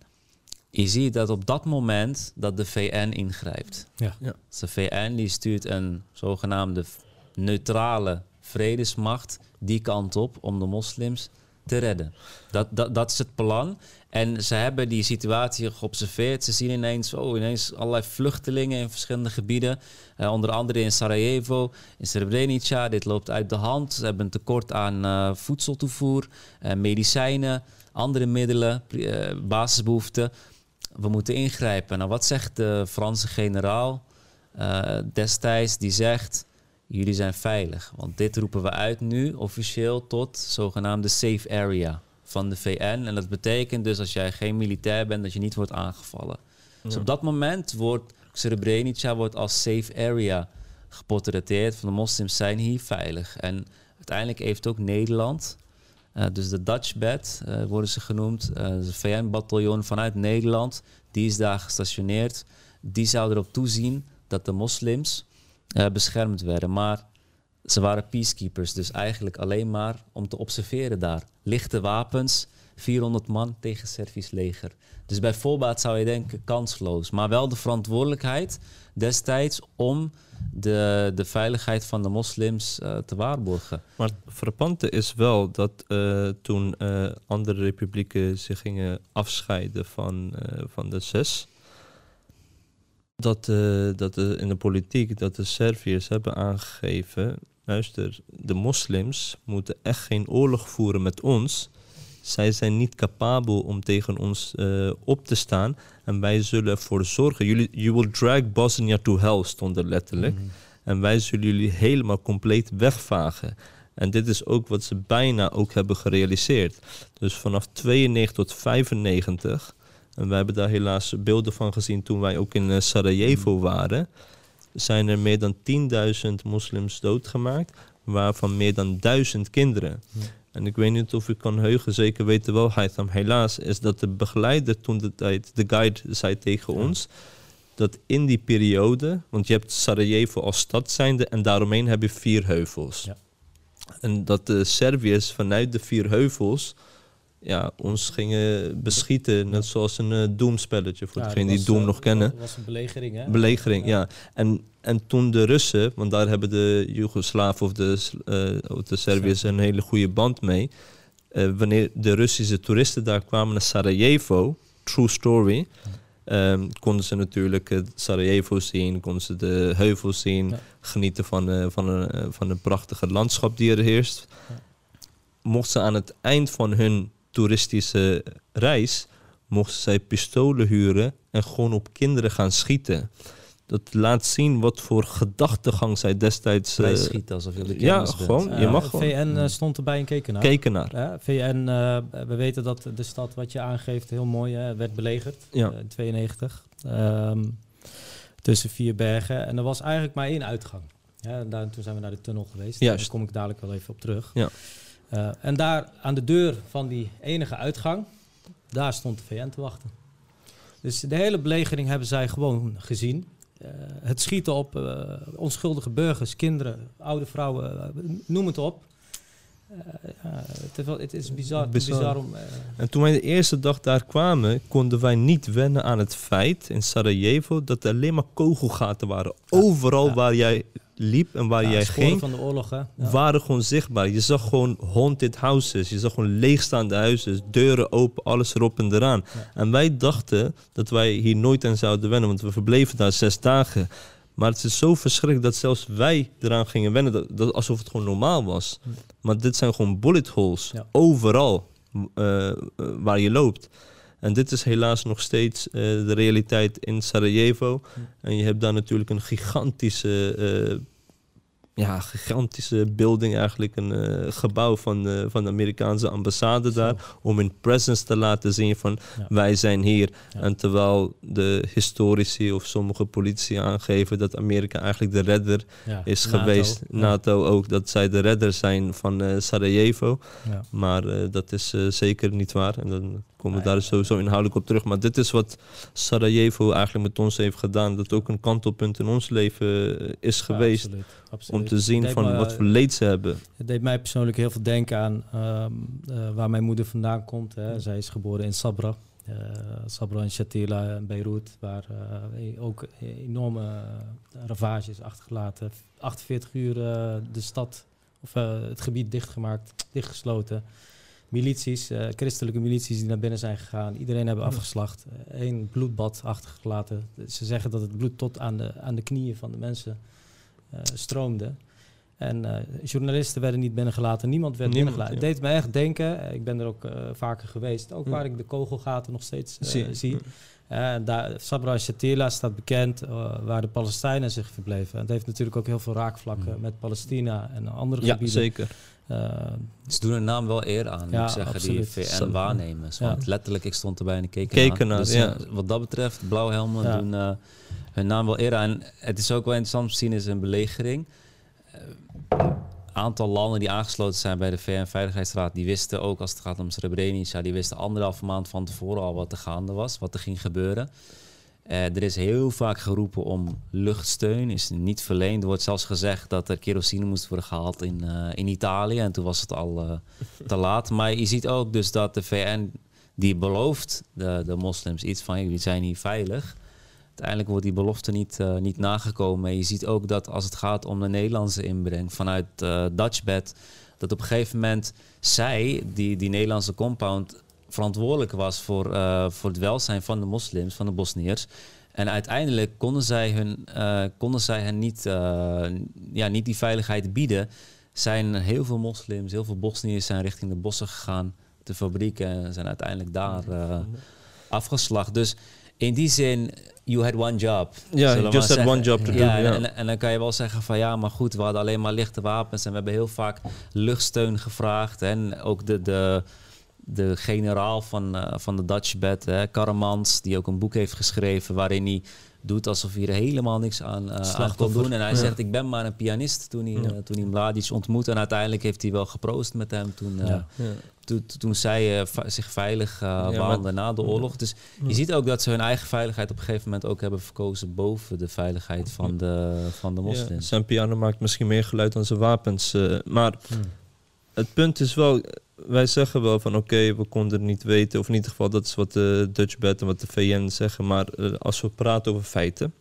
je ziet dat op dat moment dat de VN ingrijpt. Ja. Ja. Dus de VN die stuurt een zogenaamde neutrale vredesmacht die kant op om de moslims te redden. Dat, dat, dat is het plan. En ze hebben die situatie geobserveerd. Ze zien ineens, oh, ineens allerlei vluchtelingen in verschillende gebieden. Eh, onder andere in Sarajevo, in Srebrenica. Dit loopt uit de hand. Ze hebben een tekort aan eh, voedseltoevoer, eh, medicijnen, andere middelen, eh, basisbehoeften. We moeten ingrijpen. Nou, wat zegt de Franse generaal destijds? Die zegt, jullie zijn veilig. Want dit roepen we uit nu officieel tot zogenaamde safe area van de VN. En dat betekent dus als jij geen militair bent, dat je niet wordt aangevallen. Dus op dat moment wordt Srebrenica wordt als safe area geportretteerd. Van de moslims zijn hier veilig. En uiteindelijk heeft ook Nederland, eh, dus de Dutch Bed eh, worden ze genoemd, eh een VN-bataljon vanuit Nederland, die is daar gestationeerd. Die zou erop toezien dat de moslims eh, beschermd werden. Maar ze waren peacekeepers, dus eigenlijk alleen maar om te observeren daar. Lichte wapens, 400 man tegen Servisch leger. Dus bij voorbaat zou je denken kansloos. Maar wel de verantwoordelijkheid destijds om de, de veiligheid van de moslims eh, te waarborgen. Maar het frappante is wel dat eh, toen andere republieken zich gingen afscheiden van, van de zes, dat, eh, dat de, in de politiek dat de Serviërs hebben aangegeven, luister, de moslims moeten echt geen oorlog voeren met ons. Zij zijn niet capabel om tegen ons eh, op te staan en wij zullen ervoor zorgen. Jullie, you will drag Bosnia to hell, stond er letterlijk. Mhm. En wij zullen jullie helemaal compleet wegvagen. En dit is ook wat ze bijna ook hebben gerealiseerd. Dus vanaf 92 tot 95, en wij hebben daar helaas beelden van gezien toen wij ook in eh, Sarajevo waren, zijn er meer dan 10.000 moslims doodgemaakt, waarvan meer dan 1000 kinderen. Ja. En ik weet niet of u kan heugen, zeker weten wel, Haitham, helaas, is dat de begeleider toen de tijd, de guide, zei tegen Ja. ons, dat in die periode, want je hebt Sarajevo als stad zijnde en daaromheen heb je vier heuvels. Ja. En dat de Serviërs vanuit de vier heuvels ja, ons gingen beschieten. Net zoals een uh, Doom-spelletje, voor Ja, degenen die Doom eh, nog kennen. Dat was een belegering, hè? Belegering, ja. En, en toen de Russen, want daar hebben de Joegoslaven of de, of de Serviërs een hele goede band mee. Wanneer de Russische toeristen daar kwamen naar Sarajevo, true story, ehm, konden ze natuurlijk Sarajevo zien, konden ze de heuvels zien, Ja. genieten van, van, een, van een prachtige landschap die er heerst. Mochten ze aan het eind van hun toeristische reis, mochten zij pistolen huren en gewoon op kinderen gaan schieten. Dat laat zien wat voor gedachtegang zij destijds Vrij eh, schieten alsof de ja, bent. gewoon. Je mag gewoon. VN eh, stond erbij en keek ernaar. keken naar. Ja, VN, eh, we weten dat de stad wat je aangeeft heel mooi hè, werd belegerd Ja. in 92. Ehm, tussen vier bergen. En er was eigenlijk maar één uitgang. Ja, en daar, toen zijn we naar de tunnel geweest. Juist. Daar kom ik dadelijk wel even op terug. Ja. Eh, en daar aan de deur van die enige uitgang, daar stond de VN te wachten. Dus de hele belegering hebben zij gewoon gezien. Eh, het schieten op eh, onschuldige burgers, kinderen, oude vrouwen, noem het op. Ja, het, is bizar, Bizar. bizar. om... En toen wij de eerste dag daar kwamen, konden wij niet wennen aan het feit in Sarajevo dat er alleen maar kogelgaten waren. Overal Ja. waar jij liep en waar ja, jij ging, van de oorlog, hè? Ja. waren gewoon zichtbaar. Je zag gewoon haunted houses. Je zag gewoon leegstaande huizen, deuren open, alles erop en eraan. Ja. En wij dachten dat wij hier nooit aan zouden wennen, want we verbleven daar zes dagen. Maar het is zo verschrikkelijk dat zelfs wij eraan gingen wennen, dat, dat, alsof het gewoon normaal was. Maar dit zijn gewoon bullet holes, overal eh, eh, waar je loopt. En dit is helaas nog steeds eh, de realiteit in Sarajevo. Hm. En je hebt daar natuurlijk een gigantische, eh, ja, gigantische building eigenlijk. Een eh, gebouw van, van de Amerikaanse ambassade daar. Om hun presence te laten zien van Ja. wij zijn hier. Ja. En terwijl de historici of sommige politici aangeven dat Amerika eigenlijk de redder is NATO. geweest. NATO ook, dat zij de redder zijn van Sarajevo. Ja. Maar dat is zeker niet waar. En dan komen we Nee, daar sowieso inhoudelijk op terug. Maar dit is wat Sarajevo eigenlijk met ons heeft gedaan. Dat ook een kantelpunt in ons leven eh, is geweest. absoluut, om te zien van me- wat voor leed ze hebben. Het deed mij persoonlijk heel veel denken aan ehm, eh, waar mijn moeder vandaan komt. Hè. Zij is geboren in Sabra. Eh, Sabra en Shatila in Beirut, waar eh, ook enorme eh, ravages achtergelaten. 48 uur eh, de stad, of eh, het gebied dichtgemaakt, dichtgesloten. Milities, eh, christelijke milities die naar binnen zijn gegaan. Iedereen hebben afgeslacht. Eén bloedbad achtergelaten. Ze zeggen dat het bloed tot aan de, aan de knieën van de mensen eh, stroomde. En eh, journalisten werden niet binnengelaten, niemand werd Niemand, binnengelaten. ja. Het deed me echt denken, eh, ik ben er ook eh, vaker geweest, ook Ja. waar ik de kogelgaten nog steeds eh, Zie- zie. Eh, daar, Sabra Shatila staat bekend eh, waar de Palestijnen zich verbleven. Het heeft natuurlijk ook heel veel raakvlakken Mm. met Palestina en andere Ja, gebieden. zeker. Eh, Ze doen hun naam wel eer aan, Ja, moet ik zeggen, absoluut. die. VN-waarnemers. Ja. Want letterlijk, ik stond erbij en ik keek ernaar. ernaar, Dus ja. eh, wat dat betreft, blauwhelmen Ja. doen eh, hun naam wel eer aan. En het is ook wel interessant om te zien, is een belegering. Een aantal landen die aangesloten zijn bij de VN-veiligheidsraad, die wisten ook als het gaat om Srebrenica, die wisten anderhalve maand van tevoren al wat er gaande was, wat er ging gebeuren. Eh, er is heel vaak geroepen om luchtsteun, is niet verleend. Er wordt zelfs gezegd dat er kerosine moest worden gehaald in, eh, in Italië. En toen was het al eh, te laat. Maar je ziet ook dus dat de VN die belooft de, de moslims iets van jullie zijn hier veilig. Uiteindelijk wordt die belofte niet, niet nagekomen. En je ziet ook dat als het gaat om de Nederlandse inbreng vanuit Dutchbed, dat op een gegeven moment zij, die, die Nederlandse compound, verantwoordelijk was voor, eh, voor het welzijn van de moslims, van de Bosniërs. En uiteindelijk konden zij, hun, eh, konden zij hen niet, eh, ja, niet die veiligheid bieden. Zijn heel veel moslims, heel veel Bosniërs zijn richting de bossen gegaan, de fabrieken, en zijn uiteindelijk daar afgeslacht. Dus in die zin, you had one job. Ja, just had one job to do. Ja, Ja, En, en dan kan je wel zeggen van ja, maar goed, we hadden alleen maar lichte wapens en we hebben heel vaak luchtsteun gevraagd. En ook de, de, de generaal van, eh, van de Dutch Bed, hè, Karamans, die ook een boek heeft geschreven waarin hij doet alsof hij er helemaal niks aan, uh, aan kon doen. En hij Ja. zegt, ik ben maar een pianist toen hij, Ja. eh, toen hij Mladic ontmoette. En uiteindelijk heeft hij wel geproost met hem toen, eh, Ja. Ja. toen, toen zij eh, zich veilig uh, waanden na de oorlog. Dus je ziet ook dat ze hun eigen veiligheid op een gegeven moment ook hebben verkozen boven de veiligheid van de, van de Ja, moslims. zijn piano maakt misschien meer geluid dan zijn wapens. eh, maar. Het punt is wel, wij zeggen wel van oké, we konden het niet weten. Of in ieder geval, dat is wat de Dutch Bed en wat de VN zeggen. Maar eh, als we praten over feiten.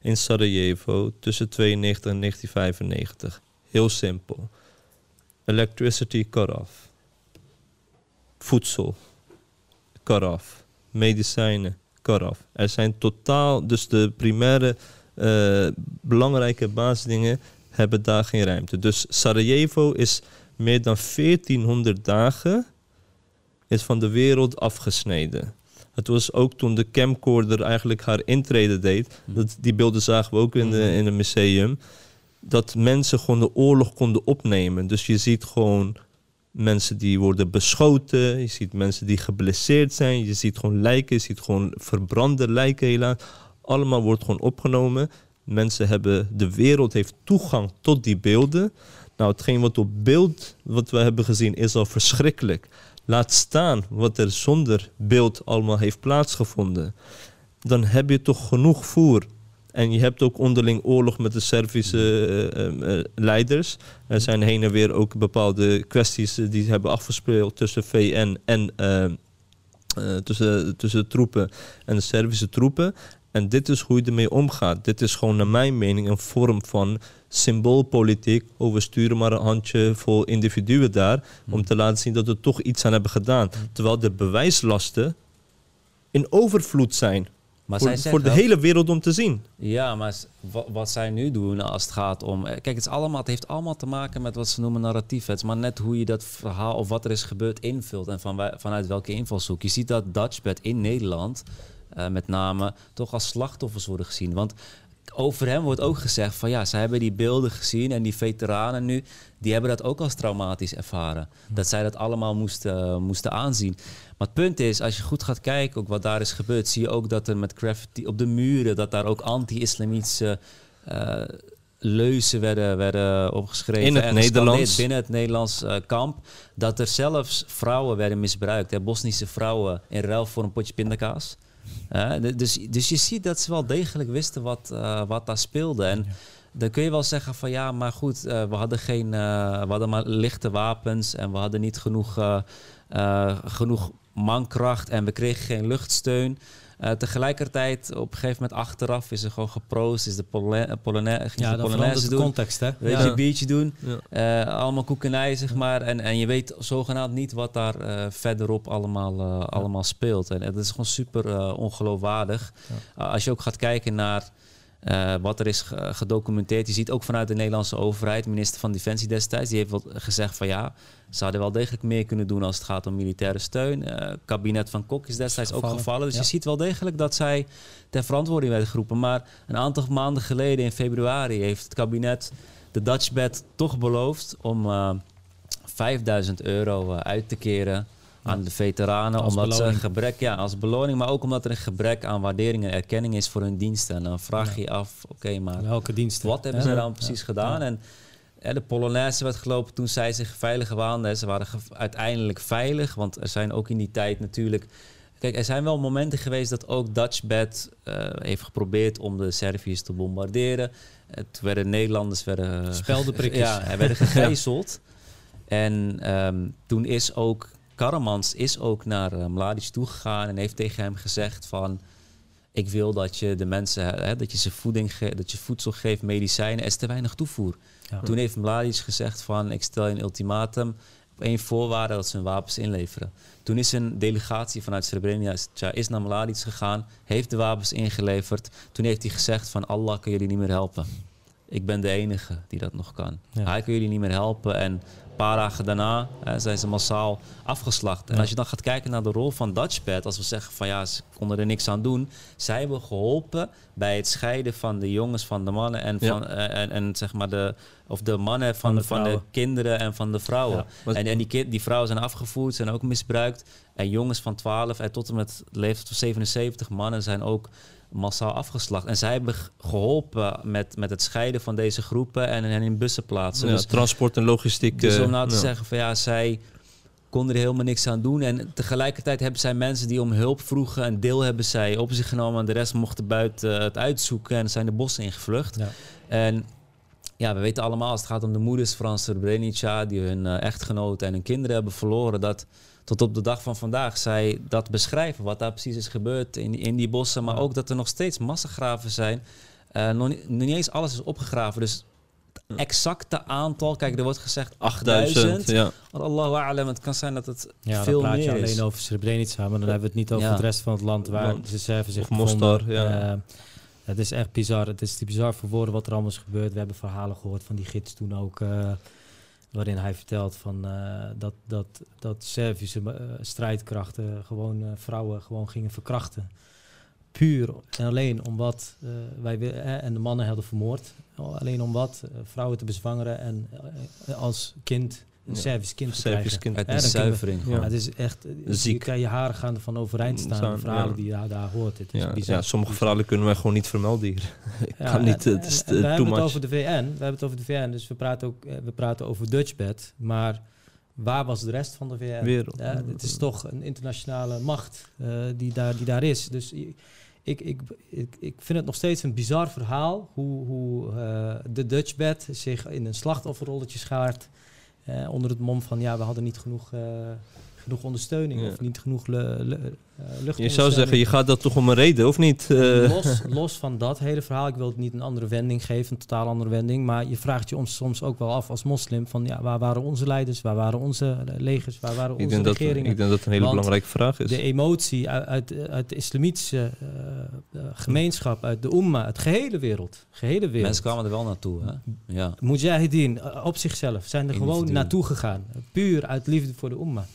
In Sarajevo tussen 92 en 1995. Heel simpel. Electricity cut off. Voedsel cut off. Medicijnen cut off. Er zijn totaal, dus de primaire eh, belangrijke basisdingen hebben daar geen ruimte. Dus Sarajevo is meer dan 1400 dagen is van de wereld afgesneden. Het was ook toen de camcorder eigenlijk haar intrede deed. Hm. Dat, die beelden zagen we ook in, de, in het museum. Dat mensen gewoon de oorlog konden opnemen. Dus je ziet gewoon mensen die worden beschoten. Je ziet mensen die geblesseerd zijn. Je ziet gewoon lijken. Je ziet gewoon verbrande lijken helaas. Allemaal wordt gewoon opgenomen. Mensen hebben, de wereld heeft toegang tot die beelden. Nou, hetgeen wat op beeld, wat we hebben gezien, is al verschrikkelijk. Laat staan wat er zonder beeld allemaal heeft plaatsgevonden. Dan heb je toch genoeg voer. En je hebt ook onderling oorlog met de Servische eh, eh, eh, leiders. Er zijn heen en weer ook bepaalde kwesties die hebben afgespeeld tussen VN en tussen, tussen de troepen en de Servische troepen. En dit is hoe je ermee omgaat. Dit is gewoon naar mijn mening een vorm van symboolpolitiek. Oh, we sturen maar een handje vol individuen daar. Om te laten zien dat we toch iets aan hebben gedaan. Terwijl de bewijslasten in overvloed zijn. Maar voor, zij voor de hele wereld om te zien. Ja, maar wat zij nu doen als het gaat om... eh, Kijk, het, is allemaal, het heeft allemaal te maken met wat ze noemen narratief. Het is maar net hoe je dat verhaal of wat er is gebeurd invult... en van, vanuit welke invalshoek. Je ziet dat Dutchbed in Nederland eh, met name toch als slachtoffers worden gezien. Want over hem wordt ook gezegd van ja, zij hebben die beelden gezien... en die veteranen nu, die hebben dat ook als traumatisch ervaren. Dat zij dat allemaal moesten, moesten aanzien. Maar het punt is, als je goed gaat kijken ook wat daar is gebeurd, zie je ook dat er met graffiti op de muren, dat daar ook anti-islamitische eh, leuzen werden, werden opgeschreven. In het en Nederlands. Binnen het Nederlands eh, kamp. Dat er zelfs vrouwen werden misbruikt. Hè, Bosnische vrouwen in ruil voor een potje pindakaas. Dus, dus je ziet dat ze wel degelijk wisten wat, eh, wat daar speelde. En dan kun je wel zeggen van ja, maar goed, eh, we hadden geen, eh, we hadden maar lichte wapens en we hadden niet genoeg, genoeg mankracht en we kregen geen luchtsteun. Eh, tegelijkertijd, op een gegeven moment achteraf is er gewoon geproost, is de Polonaise, Polonaise, ging ze Ja, de Polonaise doen. context, hè? Weet Ja. je, een biertje doen. Ja. Eh, allemaal koekenij, zeg maar. En, en je weet zogenaamd niet wat daar eh, verderop allemaal, eh, allemaal speelt. En, dat is gewoon super eh, ongeloofwaardig. Als je ook gaat kijken naar eh, wat er is ge- gedocumenteerd. Je ziet ook vanuit de Nederlandse overheid, minister van Defensie destijds, die heeft wel gezegd van ja, ze hadden wel degelijk meer kunnen doen als het gaat om militaire steun. Het kabinet van Kok is destijds ook Gevallen. Dus ja. je ziet wel degelijk dat zij ter verantwoording werden geroepen. Maar een aantal maanden geleden, in februari, heeft het kabinet de Dutchbed toch beloofd om eh 5000 euro eh, uit te keren aan de veteranen. Als omdat ze een beloning. gebrek, ja, als beloning, maar ook omdat er een gebrek aan waardering en erkenning is voor hun diensten. En dan vraag je je af, oké, maar Welke diensten? wat hebben ze dan precies gedaan? En de Polonaise werd gelopen toen zij zich veilig waanden. Ze waren uiteindelijk veilig, want er zijn ook in die tijd natuurlijk... Kijk, er zijn wel momenten geweest dat ook Dutchbed eh heeft geprobeerd om de Serviërs te bombarderen. Het werden Nederlanders werden, Speldenprikjes. Ja, er werden gegijzeld. En ehm, toen is ook Karamans is ook naar uh, Mladic toegegaan en heeft tegen hem gezegd van ik wil dat je de mensen, hè, dat je ze voeding ge- dat je voedsel geeft, medicijnen, er is te weinig toevoer. Ja. Toen heeft Mladic gezegd van ik stel je een ultimatum op één voorwaarde dat ze hun wapens inleveren. Toen is een delegatie vanuit Srebrenica is naar Mladic gegaan, heeft de wapens ingeleverd. Toen heeft hij gezegd van Allah kan jullie niet meer helpen. Ik ben de enige die dat nog kan. Ja. Hij kan jullie niet meer helpen. En paar dagen daarna hè, zijn ze massaal afgeslacht. En als je dan gaat kijken naar de rol van Dutchpad, als we zeggen van ja, ze konden er niks aan doen. Zij hebben geholpen bij het scheiden van de jongens van de mannen en van eh, en, en zeg maar de of de mannen van, Van de van, de, kinderen en van de vrouwen. Ja. En, en die, kind, die vrouwen zijn afgevoerd, zijn ook misbruikt. En jongens van 12 en tot en met leeftijd van 77 mannen zijn ook massaal afgeslacht. En zij hebben geholpen met, met het scheiden van deze groepen en hen in bussen plaatsen. Ja, Dus, transport en logistiek. dus eh, om nou te ja. zeggen van ja, zij konden er helemaal niks aan doen. En tegelijkertijd hebben zij mensen die om hulp vroegen. Een deel hebben zij op zich genomen en de rest mochten buiten het uitzoeken en zijn de bossen ingevlucht. Ja. En ja, we weten allemaal als het gaat om de moeders van Srebrenica... die hun eh, echtgenoten en hun kinderen hebben verloren... dat tot op de dag van vandaag zij dat beschrijven... wat daar precies is gebeurd in, in die bossen. Maar Ja. ook dat er nog steeds massagraven zijn. Eh, nog, niet, nog niet eens alles is opgegraven. Dus het exacte aantal... Kijk, er wordt gezegd 8000. 8000, ja. Allahu a'lam, het kan zijn dat het Ja, veel dan praat je meer alleen is. over Srebrenica, maar dan hebben we het niet over Ja. het rest van het land waar de Serven zich Of Mostar, ja. Eh, het is echt bizar. Het is te bizar voor woorden wat er allemaal is gebeurd. We hebben verhalen gehoord van die gids toen ook, eh, waarin hij vertelt van, eh, dat, dat, dat Servische eh, strijdkrachten gewoon eh, vrouwen gewoon gingen verkrachten. Puur en alleen omdat wij wi- en de mannen hadden vermoord. Alleen om wat vrouwen te bezwangeren en als kind een Ja. Servisch kind te krijgen. kind. We- zuivering. Het is echt Ziek. Je kan je haren gaan ervan overeind staan. Staan, de verhalen ja. die je daar, daar hoort. Het is Ja, bizar. ja, sommige verhalen kunnen wij gewoon niet vermelden hier. Ik Ja, kan niet, en- het is we too hebben het over de VN. We hebben het over de VN, dus we praten ook eh, we praten over Dutchbed. Maar waar was de rest van de VN? Wereld. Ja, het is toch een internationale macht eh, die, daar, die daar is. Dus ik, ik, ik, ik vind het nog steeds een bizar verhaal hoe, hoe eh, de Dutchbed zich in een slachtofferrolletje schaart. Eh, onder het mom van ja, we hadden niet genoeg, eh, genoeg ondersteuning Ja. of niet genoeg Je luchtondersteuning. zou zeggen, je gaat dat toch om een reden, of niet? Eh, Los, los van dat hele verhaal, ik wil het niet een andere wending geven, een totaal andere wending. Maar je vraagt je ons soms ook wel af als moslim: van ja, waar waren onze leiders, waar waren onze eh, legers, waar waren ik, onze denk dat, regeringen? ik denk dat een hele Want belangrijke vraag is. de emotie uit, uit, uit de islamitische eh, eh, gemeenschap, uit de umma, het gehele wereld. Gehele wereld. Mensen kwamen er wel naartoe, hè? Ja. Mujahideen eh, op zichzelf zijn er gewoon naartoe gegaan. Puur uit liefde voor de umma.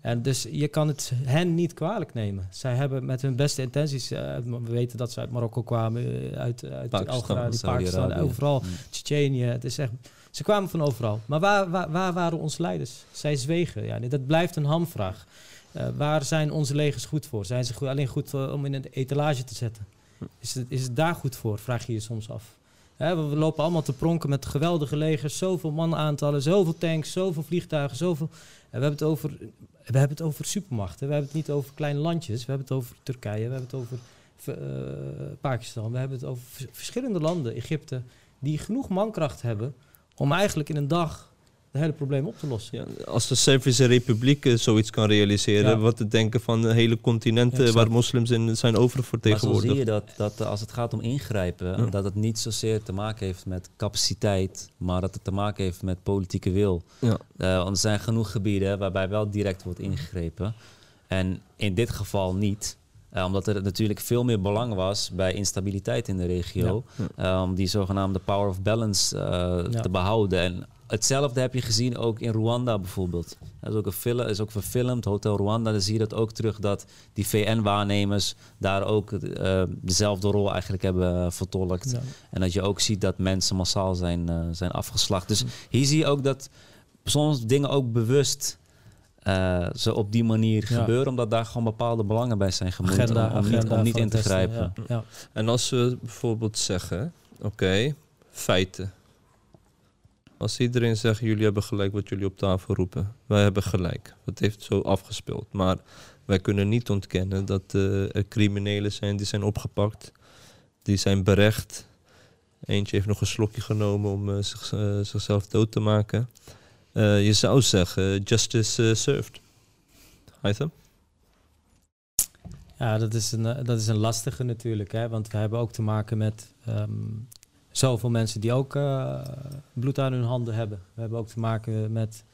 En dus je kan het hen niet kwalijk nemen. Zij hebben met hun beste intenties, eh, we weten dat ze uit Marokko kwamen, eh, uit, uit Pakistan, Algerije, Pakistan, Saudi-Arabië. overal, Mm. Tsjetsjenië. Het is echt, ze kwamen van overal. Maar waar, waar, waar waren onze leiders? Zij zwegen. Ja, dat blijft een hamvraag. Eh, waar zijn onze legers goed voor? Zijn ze goed, alleen goed om in een etalage te zetten? Is het, is het daar goed voor? Vraag je je soms af. We lopen allemaal te pronken met geweldige legers, zoveel manaantallen, zoveel tanks, zoveel vliegtuigen, zoveel. En we hebben het over, we hebben het over supermachten. We hebben het niet over kleine landjes. We hebben het over Turkije. We hebben het over eh, Pakistan. We hebben het over vers- verschillende landen, Egypte, die genoeg mankracht hebben om eigenlijk in een dag het hele probleem op te lossen. Ja, als de Servische Republiek eh, zoiets kan realiseren, Ja. wat te denken van de hele continenten Exact. waar moslims in zijn Maar zo oververtegenwoordigd. zie je dat, dat als het gaat om ingrijpen, Ja. dat het niet zozeer te maken heeft met capaciteit, maar dat het te maken heeft met politieke wil. Ja. Eh, want er zijn genoeg gebieden waarbij wel direct wordt ingegrepen. En in dit geval niet. Eh, omdat er natuurlijk veel meer belang was bij instabiliteit in de regio. eh, om die zogenaamde power of balance eh, Ja. te behouden. En hetzelfde heb je gezien ook in Rwanda bijvoorbeeld. Dat is ook, een film, is ook verfilmd, Hotel Rwanda. Dan zie je dat ook terug dat die VN-waarnemers daar ook eh, dezelfde rol eigenlijk hebben vertolkt. Ja. En dat je ook ziet dat mensen massaal zijn, eh, zijn afgeslacht. Dus hier zie je ook dat soms dingen ook bewust eh, ze op die manier Ja. gebeuren, omdat daar gewoon bepaalde belangen bij zijn gemoeid Agenda, om, om niet, om niet in te grijpen. Ja, ja. En als we bijvoorbeeld zeggen, oké, feiten. Als iedereen zegt, jullie hebben gelijk wat jullie op tafel roepen. Wij hebben gelijk. Dat heeft zo afgespeeld. Maar wij kunnen niet ontkennen dat eh, er criminelen zijn die zijn opgepakt. Die zijn berecht. Eentje heeft nog een slokje genomen om eh, eh, zichzelf dood te maken. Je zou zeggen, justice served. Haitham? Ja, dat is een, dat is een lastige natuurlijk. Hè? Want we hebben ook te maken met ehm, zoveel mensen die ook eh, bloed aan hun handen hebben. We hebben ook te maken met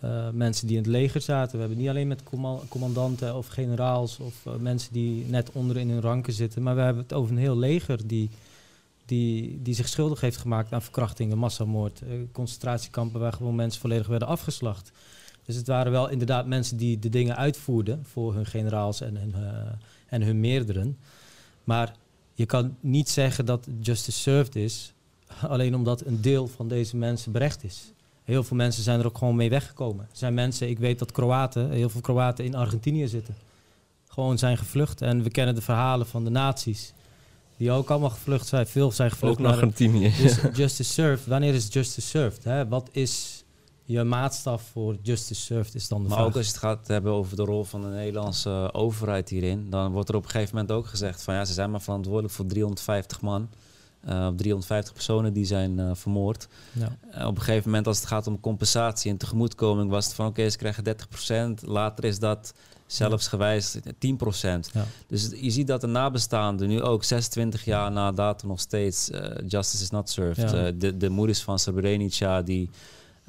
eh, mensen die in het leger zaten. We hebben niet alleen met comma- commandanten of generaals of eh, mensen die net onder in hun ranken zitten. Maar we hebben het over een heel leger die, die, die zich schuldig heeft gemaakt aan verkrachtingen, massamoord, concentratiekampen waar gewoon mensen volledig werden afgeslacht. Dus het waren wel inderdaad mensen die de dingen uitvoerden voor hun generaals en hun, en hun meerderen. Maar je kan niet zeggen dat justice served is, alleen omdat een deel van deze mensen berecht is. Heel veel mensen zijn er ook gewoon mee weggekomen. Er zijn mensen, ik weet dat Kroaten, heel veel Kroaten in Argentinië zitten. Gewoon zijn gevlucht. En we kennen de verhalen van de nazi's. die ook allemaal gevlucht zijn. Veel zijn gevlucht Ook naar naar Argentinië. dus justice served. Wanneer is justice served? Hè? Wat is je maatstaf voor justice served is dan de Maar vraag. ook als je het gaat hebben over de rol van de Nederlandse overheid hierin, dan wordt er op een gegeven moment ook gezegd van ja, ze zijn maar verantwoordelijk voor 350 man. eh, 350 personen die zijn eh, vermoord. ja. Eh, op een gegeven moment, als het gaat om compensatie en tegemoetkoming, was het van oké, ze krijgen 30%. Later is dat zelfs gewijzigd 10%. Ja. Dus je ziet dat de nabestaanden nu ook 26 jaar na datum nog steeds justice is not served. Ja. De, de moeders van Srebrenica, die,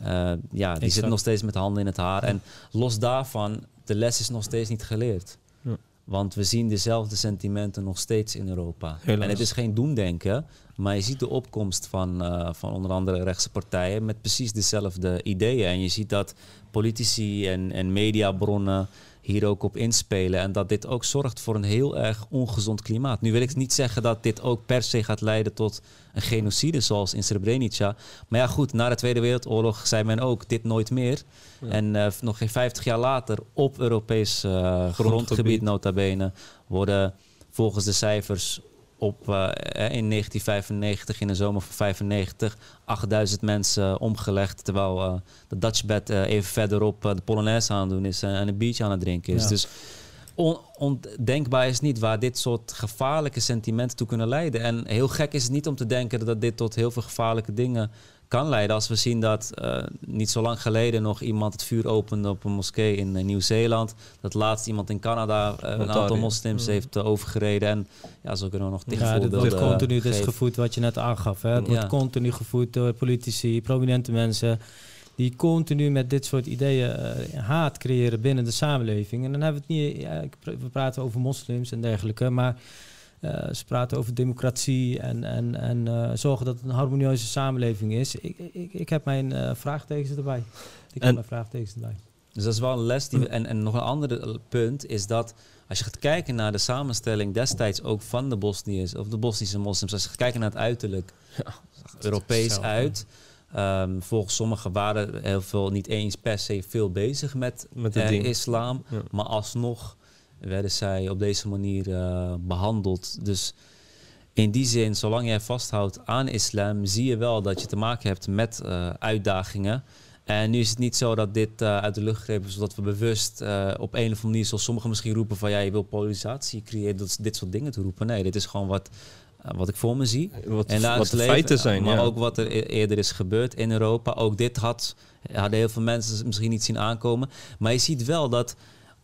ja, die Exact. zitten nog steeds met handen in het haar. En los daarvan, de les is nog steeds niet geleerd. Ja. Want we zien dezelfde sentimenten nog steeds in Europa. Helaas. En het is geen doemdenken, maar je ziet de opkomst van, eh, van onder andere rechtse partijen met precies dezelfde ideeën. En je ziet dat politici en, en mediabronnen hier ook op inspelen. En dat dit ook zorgt voor een heel erg ongezond klimaat. Nu wil ik niet zeggen dat dit ook per se gaat leiden tot een genocide zoals in Srebrenica. Maar ja goed, na de Tweede Wereldoorlog zei men ook dit nooit meer. Ja. En eh, nog geen 50 jaar later op Europees eh, grondgebied Grondgebied. nota bene worden volgens de cijfers op, eh, eh, in 1995, in de zomer van 95, 8000 mensen omgelegd. Terwijl eh, de Dutchbed eh even verderop eh, de Polonaise aan het doen is eh, en een biertje aan het drinken is. Ja. Dus on- ondenkbaar is niet waar dit soort gevaarlijke sentimenten toe kunnen leiden. En heel gek is het niet om te denken dat dit tot heel veel gevaarlijke dingen kan leiden. Als we zien dat eh, niet zo lang geleden nog iemand het vuur opende op een moskee in eh, Nieuw-Zeeland. Dat laatst iemand in Canada eh, een aantal moslims Mm. heeft overgereden. En ja, zo kunnen we nog tig Ja, dit voorbeelden wordt continu dus gevoed wat je net aangaf. Hè? Het Ja. wordt continu gevoed door politici, prominente mensen... die continu met dit soort ideeën haat creëren binnen de samenleving. En dan hebben we het niet... Ja, we praten over moslims en dergelijke, maar... eh, ze praten over democratie en, en, en eh, zorgen dat het een harmonieuze samenleving is. Ik, ik, ik heb mijn eh, vraagtekens erbij. Ik En- heb mijn vraagtekens erbij. Dus dat is wel een les. Die we, en, en nog een ander punt is dat als je gaat kijken naar de samenstelling destijds ook van de Bosniërs of de Bosnische moslims, als je gaat kijken naar het uiterlijk, Europees hetzelfde. uit. Ehm, volgens sommigen waren heel veel niet eens per se veel bezig met, Met het eh, ding. islam, Ja. maar alsnog werden zij op deze manier eh, behandeld. Dus in die zin, zolang jij vasthoudt aan islam, zie je wel dat je te maken hebt met eh, uitdagingen. En nu is het niet zo dat dit eh, uit de lucht gegrepen is, zodat we bewust op een of andere manier, zoals sommigen misschien roepen van ja, je wil polarisatie creëren, dat, dit soort dingen te roepen. Nee, dit is gewoon wat, wat ik voor me zie. Wat, En daar is feiten zijn, Maar ja. ook wat er e- eerder is gebeurd in Europa. Ook dit had, hadden heel veel mensen misschien niet zien aankomen. Maar je ziet wel dat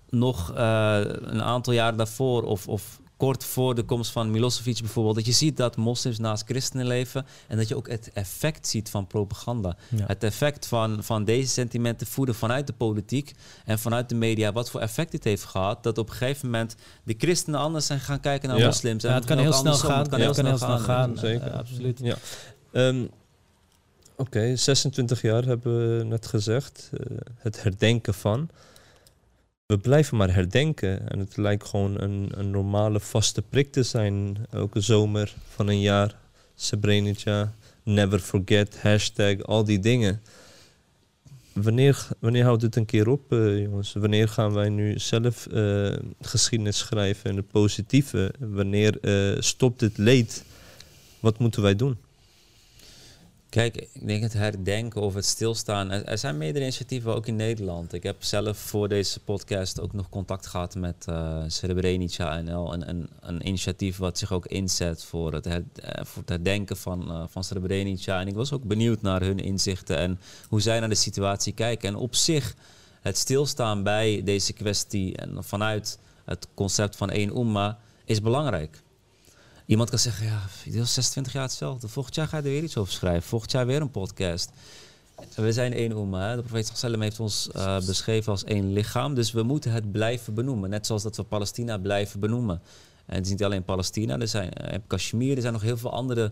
nog eh, een aantal jaar daarvoor of, of kort voor de komst van Milosevic bijvoorbeeld, dat je ziet dat moslims naast christenen leven en dat je ook het effect ziet van propaganda. Ja. Het effect van, van deze sentimenten voeden vanuit de politiek en vanuit de media, wat voor effect dit heeft gehad, dat op een gegeven moment de christenen anders zijn gaan kijken naar Ja. moslims. En Ja, het kan heel snel gaan. Het kan heel snel gaan. gaan. Zeker. Absoluut. Ja. Ehm, Oké, 26 jaar hebben we net gezegd. eh, het herdenken van. We blijven maar herdenken. En het lijkt gewoon een, een normale vaste prik te zijn. Elke zomer van een jaar. Srebrenica, never forget, hashtag, al die dingen. Wanneer, wanneer houdt het een keer op, eh, jongens? Wanneer gaan wij nu zelf eh, geschiedenis schrijven in het positieve? Wanneer eh, stopt het leed? Wat moeten wij doen? Kijk, ik denk het herdenken of het stilstaan. Er, zijn meerdere initiatieven ook in Nederland. Ik heb zelf voor deze podcast ook nog contact gehad met eh Srebrenica NL. Een, een, een initiatief wat zich ook inzet voor het, eh, het herdenken van, eh, van Srebrenica. En ik was ook benieuwd naar hun inzichten en hoe zij naar de situatie kijken. En op zich, het stilstaan bij deze kwestie en vanuit het concept van één umma is belangrijk. Iemand kan zeggen, ja, doet al 26 jaar hetzelfde. Volgend jaar ga je er weer iets over schrijven. Volgend jaar weer een podcast. We zijn één. Hè? De profeet sallam heeft ons eh, beschreven als één lichaam. Dus we moeten het blijven benoemen. Net zoals dat we Palestina blijven benoemen. En het is niet alleen Palestina. Er zijn eh, Kashmir. Er zijn nog heel veel andere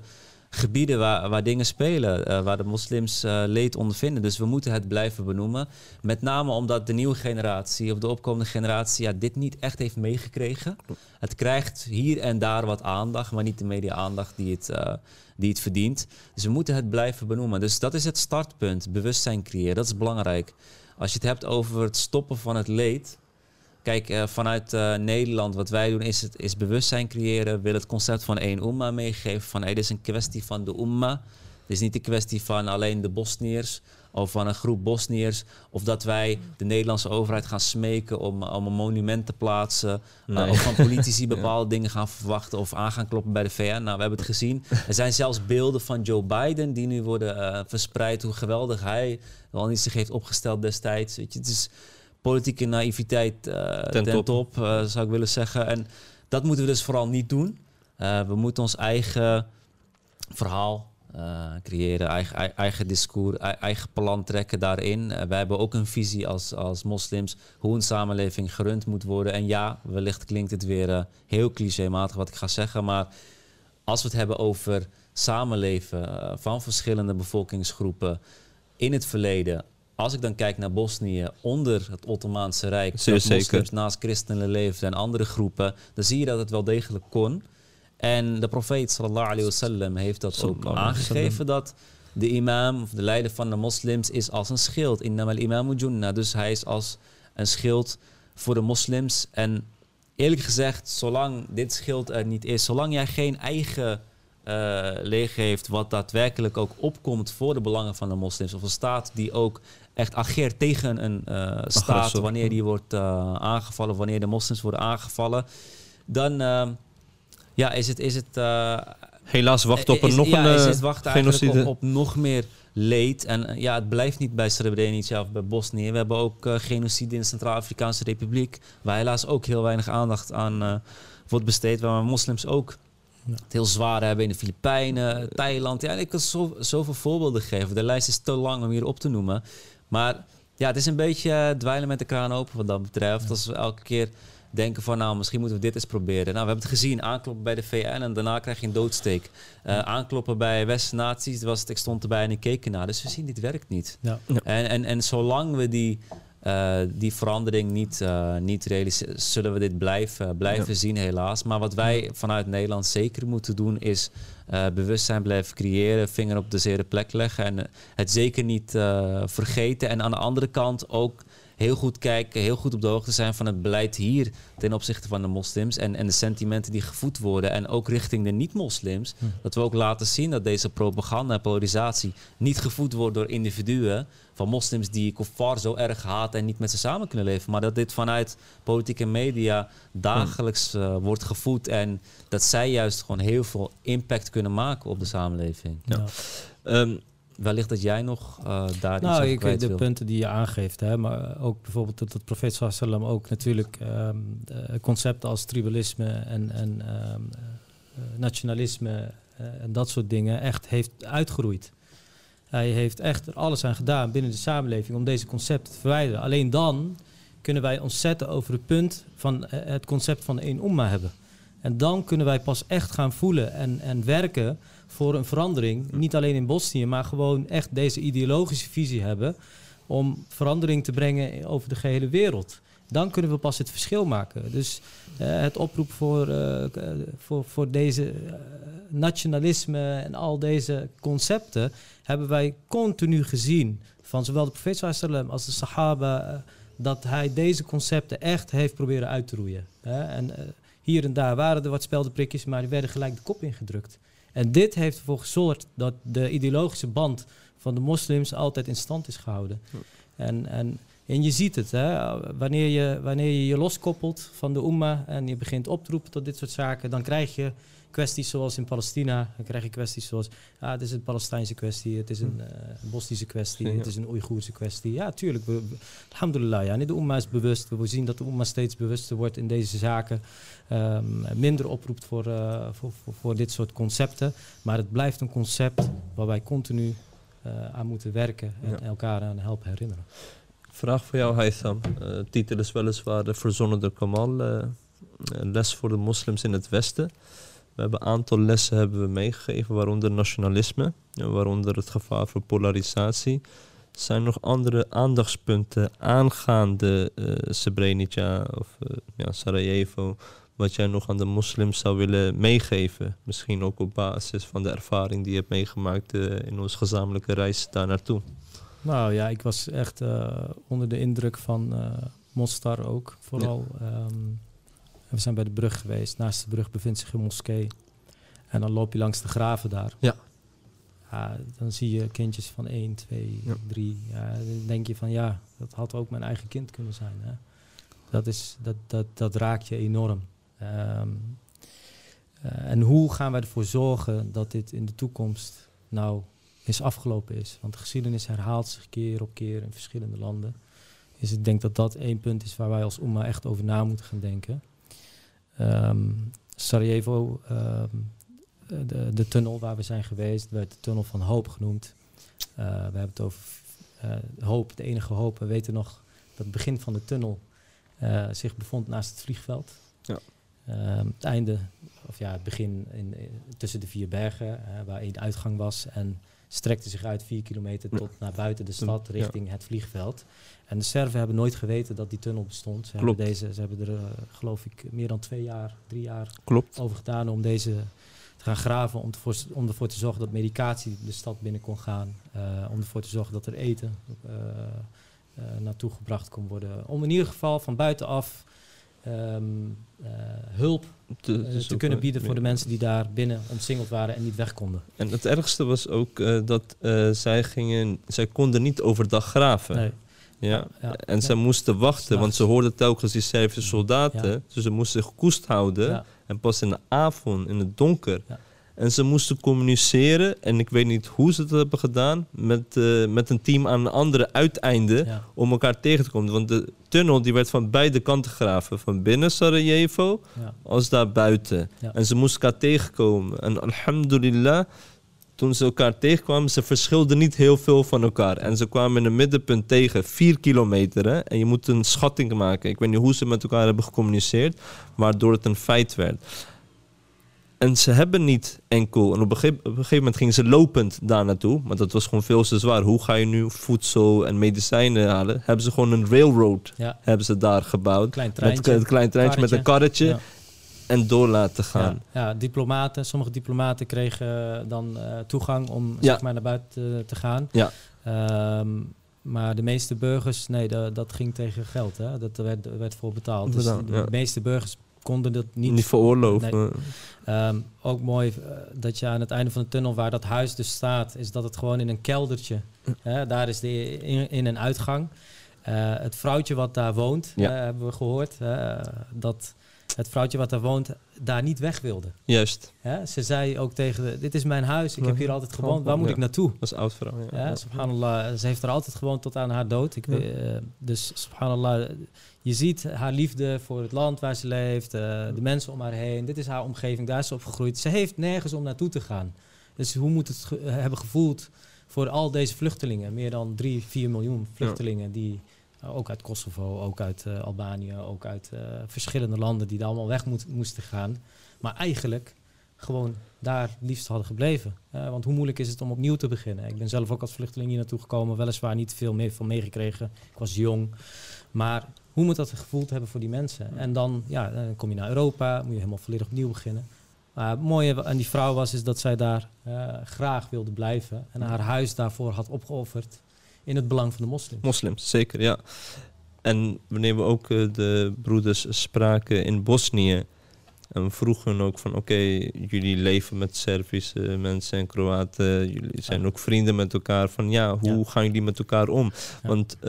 gebieden waar, waar dingen spelen. eh, waar de moslims eh, leed ondervinden. Dus we moeten het blijven benoemen. Met name omdat de nieuwe generatie of de opkomende generatie ja, dit niet echt heeft meegekregen. Het krijgt hier en daar wat aandacht, maar niet de media-aandacht die, het, eh, die het verdient. Dus we moeten het blijven benoemen. Dus dat is het startpunt. Bewustzijn creëren, dat is belangrijk. Als je het hebt over het stoppen van het leed, Kijk, eh, vanuit eh, Nederland, wat wij doen, is, het, is bewustzijn creëren. Wil het concept van één umma meegeven. Van hey, dit is een kwestie van de umma. Het is niet een kwestie van alleen de Bosniërs of van een groep Bosniërs. Of dat wij de Nederlandse overheid gaan smeken om, om een monument te plaatsen. eh, of van politici bepaalde dingen gaan verwachten of aan gaan kloppen bij de VN. Nou, we hebben het gezien. Er zijn zelfs beelden van Joe Biden die nu worden verspreid. Hoe geweldig hij wel niet zich heeft opgesteld destijds. Weet je, het is politieke naïviteit eh, ten, top. top, eh, zou ik willen zeggen. En dat moeten we dus vooral niet doen. Eh, we moeten ons eigen verhaal creëren, eigen, ei- eigen discours, ei- eigen plan trekken daarin. Wij hebben ook een visie als, als moslims hoe een samenleving gerund moet worden. En ja, wellicht klinkt het weer heel clichématig wat ik ga zeggen, maar als we het hebben over samenleven van verschillende bevolkingsgroepen in het verleden. Als ik dan kijk naar Bosnië onder het Ottomaanse Rijk, Zeer dat zeker. moslims naast christenen leefden en andere groepen, dan zie je dat het wel degelijk kon. En de profeet sallallahu alayhi wasallam heeft dat ook Sallallahu aangegeven dat de imam of de leider van de moslims is als een schild. Innamal imamu junna. Dus hij is als een schild voor de moslims. En eerlijk gezegd, zolang dit schild er niet is, zolang jij geen eigen eh leger heeft wat daadwerkelijk ook opkomt voor de belangen van de moslims, of een staat die ook echt ageert tegen een eh, staat wanneer die wordt eh, aangevallen, wanneer de moslims worden aangevallen, dan eh, ja, is het, is het eh, Helaas wacht op is- een nog ja, een is het genocide. op, op nog meer leed. En ja, het blijft niet bij Srebrenica of bij Bosnië. We hebben ook genocide in de Centraal-Afrikaanse Republiek, waar helaas ook heel weinig aandacht aan wordt besteed, waar moslims ook Ja. het heel zwaar hebben in de Filipijnen, Thailand. Ja, ik kan zo, zoveel voorbeelden geven. De lijst is te lang om hier op te noemen. Maar ja, het is een beetje eh, dweilen met de kraan open wat dat betreft. Als we elke keer denken van nou, misschien moeten we dit eens proberen. Nou, we hebben het gezien. Aankloppen bij de VN en daarna krijg je een doodsteek. Eh, aankloppen bij westerse naties, was het, ik stond erbij en ik keek ernaar. Dus we zien, dit werkt niet. Ja. En, en, en zolang we die, eh, die verandering niet, niet realiseren, zullen we dit blijven, blijven Ja. zien helaas. Maar wat wij vanuit Nederland zeker moeten doen is eh, bewustzijn blijven creëren, vinger op de zere plek leggen en het zeker niet eh, vergeten. En aan de andere kant ook heel goed kijken, heel goed op de hoogte zijn van het beleid hier ten opzichte van de moslims en, en de sentimenten die gevoed worden en ook richting de niet-moslims. Hm. Dat we ook laten zien dat deze propaganda en polarisatie niet gevoed wordt door individuen van moslims die kofar zo erg haten en niet met ze samen kunnen leven. Maar dat dit vanuit politiek en media dagelijks eh, wordt gevoed en dat zij juist gewoon heel veel impact kunnen maken op de samenleving. Ja. Ja. Wellicht dat jij nog eh, daar iets Nou, over ik, de wil. punten die je aangeeft, hè, maar ook bijvoorbeeld dat het profeet sallam ook natuurlijk ehm, eh, concepten als tribalisme en, en ehm, eh, nationalisme en dat soort dingen echt heeft uitgeroeid. Hij heeft echt er alles aan gedaan binnen de samenleving om deze concepten te verwijderen. Alleen dan kunnen wij ons zetten over het punt van het concept van één umma hebben. En dan kunnen wij pas echt gaan voelen en, en werken voor een verandering. Niet alleen in Bosnië, maar gewoon echt deze ideologische visie hebben. Om verandering te brengen over de gehele wereld. Dan kunnen we pas het verschil maken. Dus eh, het oproep voor, eh, eh, voor, voor deze nationalisme en al deze concepten hebben wij continu gezien. Van zowel de profeet sallam als de sahaba. dat hij deze concepten echt heeft proberen uit te roeien. En hier en daar waren er wat speldenprikjes, maar die werden gelijk de kop ingedrukt. En dit heeft ervoor gezorgd dat de ideologische band van de moslims altijd in stand is gehouden. En, en, en je ziet het, hè? Wanneer, je, wanneer je je loskoppelt van de umma en je begint op te roepen tot dit soort zaken, dan krijg je kwesties zoals in Palestina. Dan krijg je kwesties zoals, ah, het is een Palestijnse kwestie, het is een eh, Bosnische kwestie, Ja. het is een Oeigoerse kwestie. Ja, tuurlijk. We, alhamdulillah, ja, de umma is bewust. We zien dat de umma steeds bewuster wordt in deze zaken. Ehm, minder oproept voor, eh, voor, voor, voor dit soort concepten. Maar het blijft een concept waar wij continu eh, aan moeten werken en Ja. elkaar aan helpen herinneren. Vraag voor jou, De titel is weliswaar de verzonnen door Kamal. een les voor de moslims in het Westen. We hebben een aantal lessen hebben we meegegeven, waaronder nationalisme, en waaronder het gevaar voor polarisatie. Zijn er nog andere aandachtspunten aangaande eh Srebrenica of eh, ja, Sarajevo, wat jij nog aan de moslims zou willen meegeven? Misschien ook op basis van de ervaring die je hebt meegemaakt eh, in onze gezamenlijke reis daar naartoe. Nou ja, ik was echt onder de indruk van, Mostar ook vooral. Ehm, we zijn bij de brug geweest. Naast de brug bevindt zich een moskee. En dan loop je langs de graven daar. Ja. Ja, dan zie je kindjes van 1, 2, Ja. 3. Ja, dan denk je van ja, dat had ook mijn eigen kind kunnen zijn. Hè? Dat, is, dat, dat, dat raakt je enorm. Ehm, eh, en hoe gaan wij ervoor zorgen dat dit in de toekomst nou eens afgelopen is? Want de geschiedenis herhaalt zich keer op keer in verschillende landen. Dus ik denk dat dat één punt is waar wij als Oema echt over na moeten gaan denken. Ehm, Sarajevo, ehm, de, de tunnel waar we zijn geweest, werd de tunnel van hoop genoemd. Eh, we hebben het over eh, hoop, de enige hoop. We weten nog dat het begin van de tunnel eh, zich bevond naast het vliegveld. Ja. Ehm, het einde, of ja, het begin in, in- tussen de vier bergen, waar één uitgang was. En strekte zich uit vier kilometer tot naar buiten de stad, richting het vliegveld. En de Serven hebben nooit geweten dat die tunnel bestond. Ze, Klopt. hebben, deze, ze hebben er, eh, geloof ik, meer dan twee jaar, drie jaar Klopt. over gedaan om deze te gaan graven. Om, te voor, om ervoor te zorgen dat medicatie de stad binnen kon gaan. eh, om ervoor te zorgen dat er eten eh, naartoe gebracht kon worden. Om in ieder geval van buitenaf ehm, eh, hulp Te- eh, te te kunnen bieden voor de mensen die daar binnen omsingeld waren en niet weg konden. En het ergste was ook eh, dat eh, zij gingen, zij konden niet overdag graven. Nee. Ja. Ja. En Ja. zij moesten wachten, want ze hoorden telkens die Servische soldaten. Dus ze moesten zich koest houden. En pas in de avond, in het donker. En ze moesten communiceren. En ik weet niet hoe ze het hebben gedaan. Met, eh, met een team aan de andere uiteinde. Ja. Om elkaar tegen te komen. Want de tunnel die werd van beide kanten gegraven. Van binnen Sarajevo Ja. als daar buiten. Ja. En ze moesten elkaar tegenkomen. En alhamdulillah, toen ze elkaar tegenkwamen, ze verschilden niet heel veel van elkaar. En ze kwamen in een middenpunt tegen, vier kilometer. Hè? En je moet een schatting maken. Ik weet niet hoe ze met elkaar hebben gecommuniceerd, waardoor het een feit werd. En ze hebben niet enkel. En op een, gegeven, op een gegeven moment gingen ze lopend daar naartoe. Maar dat was gewoon veel te zwaar. Hoe ga je nu voedsel en medicijnen halen? Hebben ze gewoon een railroad Ja. hebben ze daar gebouwd. Klein Met een klein treintje met een karretje. Ja. En door laten gaan. Ja, ja, diplomaten, sommige diplomaten kregen eh, dan eh, toegang om zeg maar naar buiten te gaan. Ja. Ehm, maar de meeste burgers, nee, dat, dat ging tegen geld. Hè? Dat werd, er werd voor betaald. Dus de meeste burgers konden dat niet. Niet, veroorloven. Nee. Ehm, ook mooi eh, dat je aan het einde van de tunnel, waar dat huis dus staat, is dat het gewoon in een keldertje. Hè, daar is de in, in- en uitgang. Eh, het vrouwtje wat daar woont, Ja. eh, hebben we gehoord, eh, dat het vrouwtje wat daar woont daar niet weg wilde. Juist. Hè? Ze zei ook tegen, de, dit is mijn huis, ik heb hier altijd gewoond, waar moet Ja. ik naartoe? Dat is oud vrouw. Ja. Ja, subhanallah, ze heeft er altijd gewoond tot aan haar dood. Ik eh, dus subhanallah, je ziet haar liefde voor het land waar ze leeft, eh, de mensen om haar heen. Dit is haar omgeving, daar is ze opgegroeid. Ze heeft nergens om naartoe te gaan. Dus hoe moet het ge- hebben gevoeld voor al deze vluchtelingen? Meer dan drie, vier miljoen vluchtelingen die ook uit Kosovo, ook uit eh, Albanië, ook uit eh, verschillende landen die daar allemaal weg moet- moesten gaan. Maar eigenlijk gewoon daar liefst hadden gebleven. Want hoe moeilijk is het om opnieuw te beginnen? Ik ben zelf ook als vluchteling hier naartoe gekomen, weliswaar niet veel meer van meegekregen. Ik was jong. Maar hoe moet dat gevoeld hebben voor die mensen? En dan, ja, dan kom je naar Europa, moet je helemaal volledig opnieuw beginnen. Maar het mooie aan die vrouw was is dat zij daar eh, graag wilde blijven en haar huis daarvoor had opgeofferd in het belang van de moslims. Moslims, zeker, ja. En wanneer we ook eh, de broeders spraken in Bosnië. En we vroegen ook van, oké, jullie leven met Servische mensen en Kroaten. Jullie zijn ook vrienden met elkaar. Van ja, hoe Ja. gaan jullie met elkaar om? Ja. Want eh,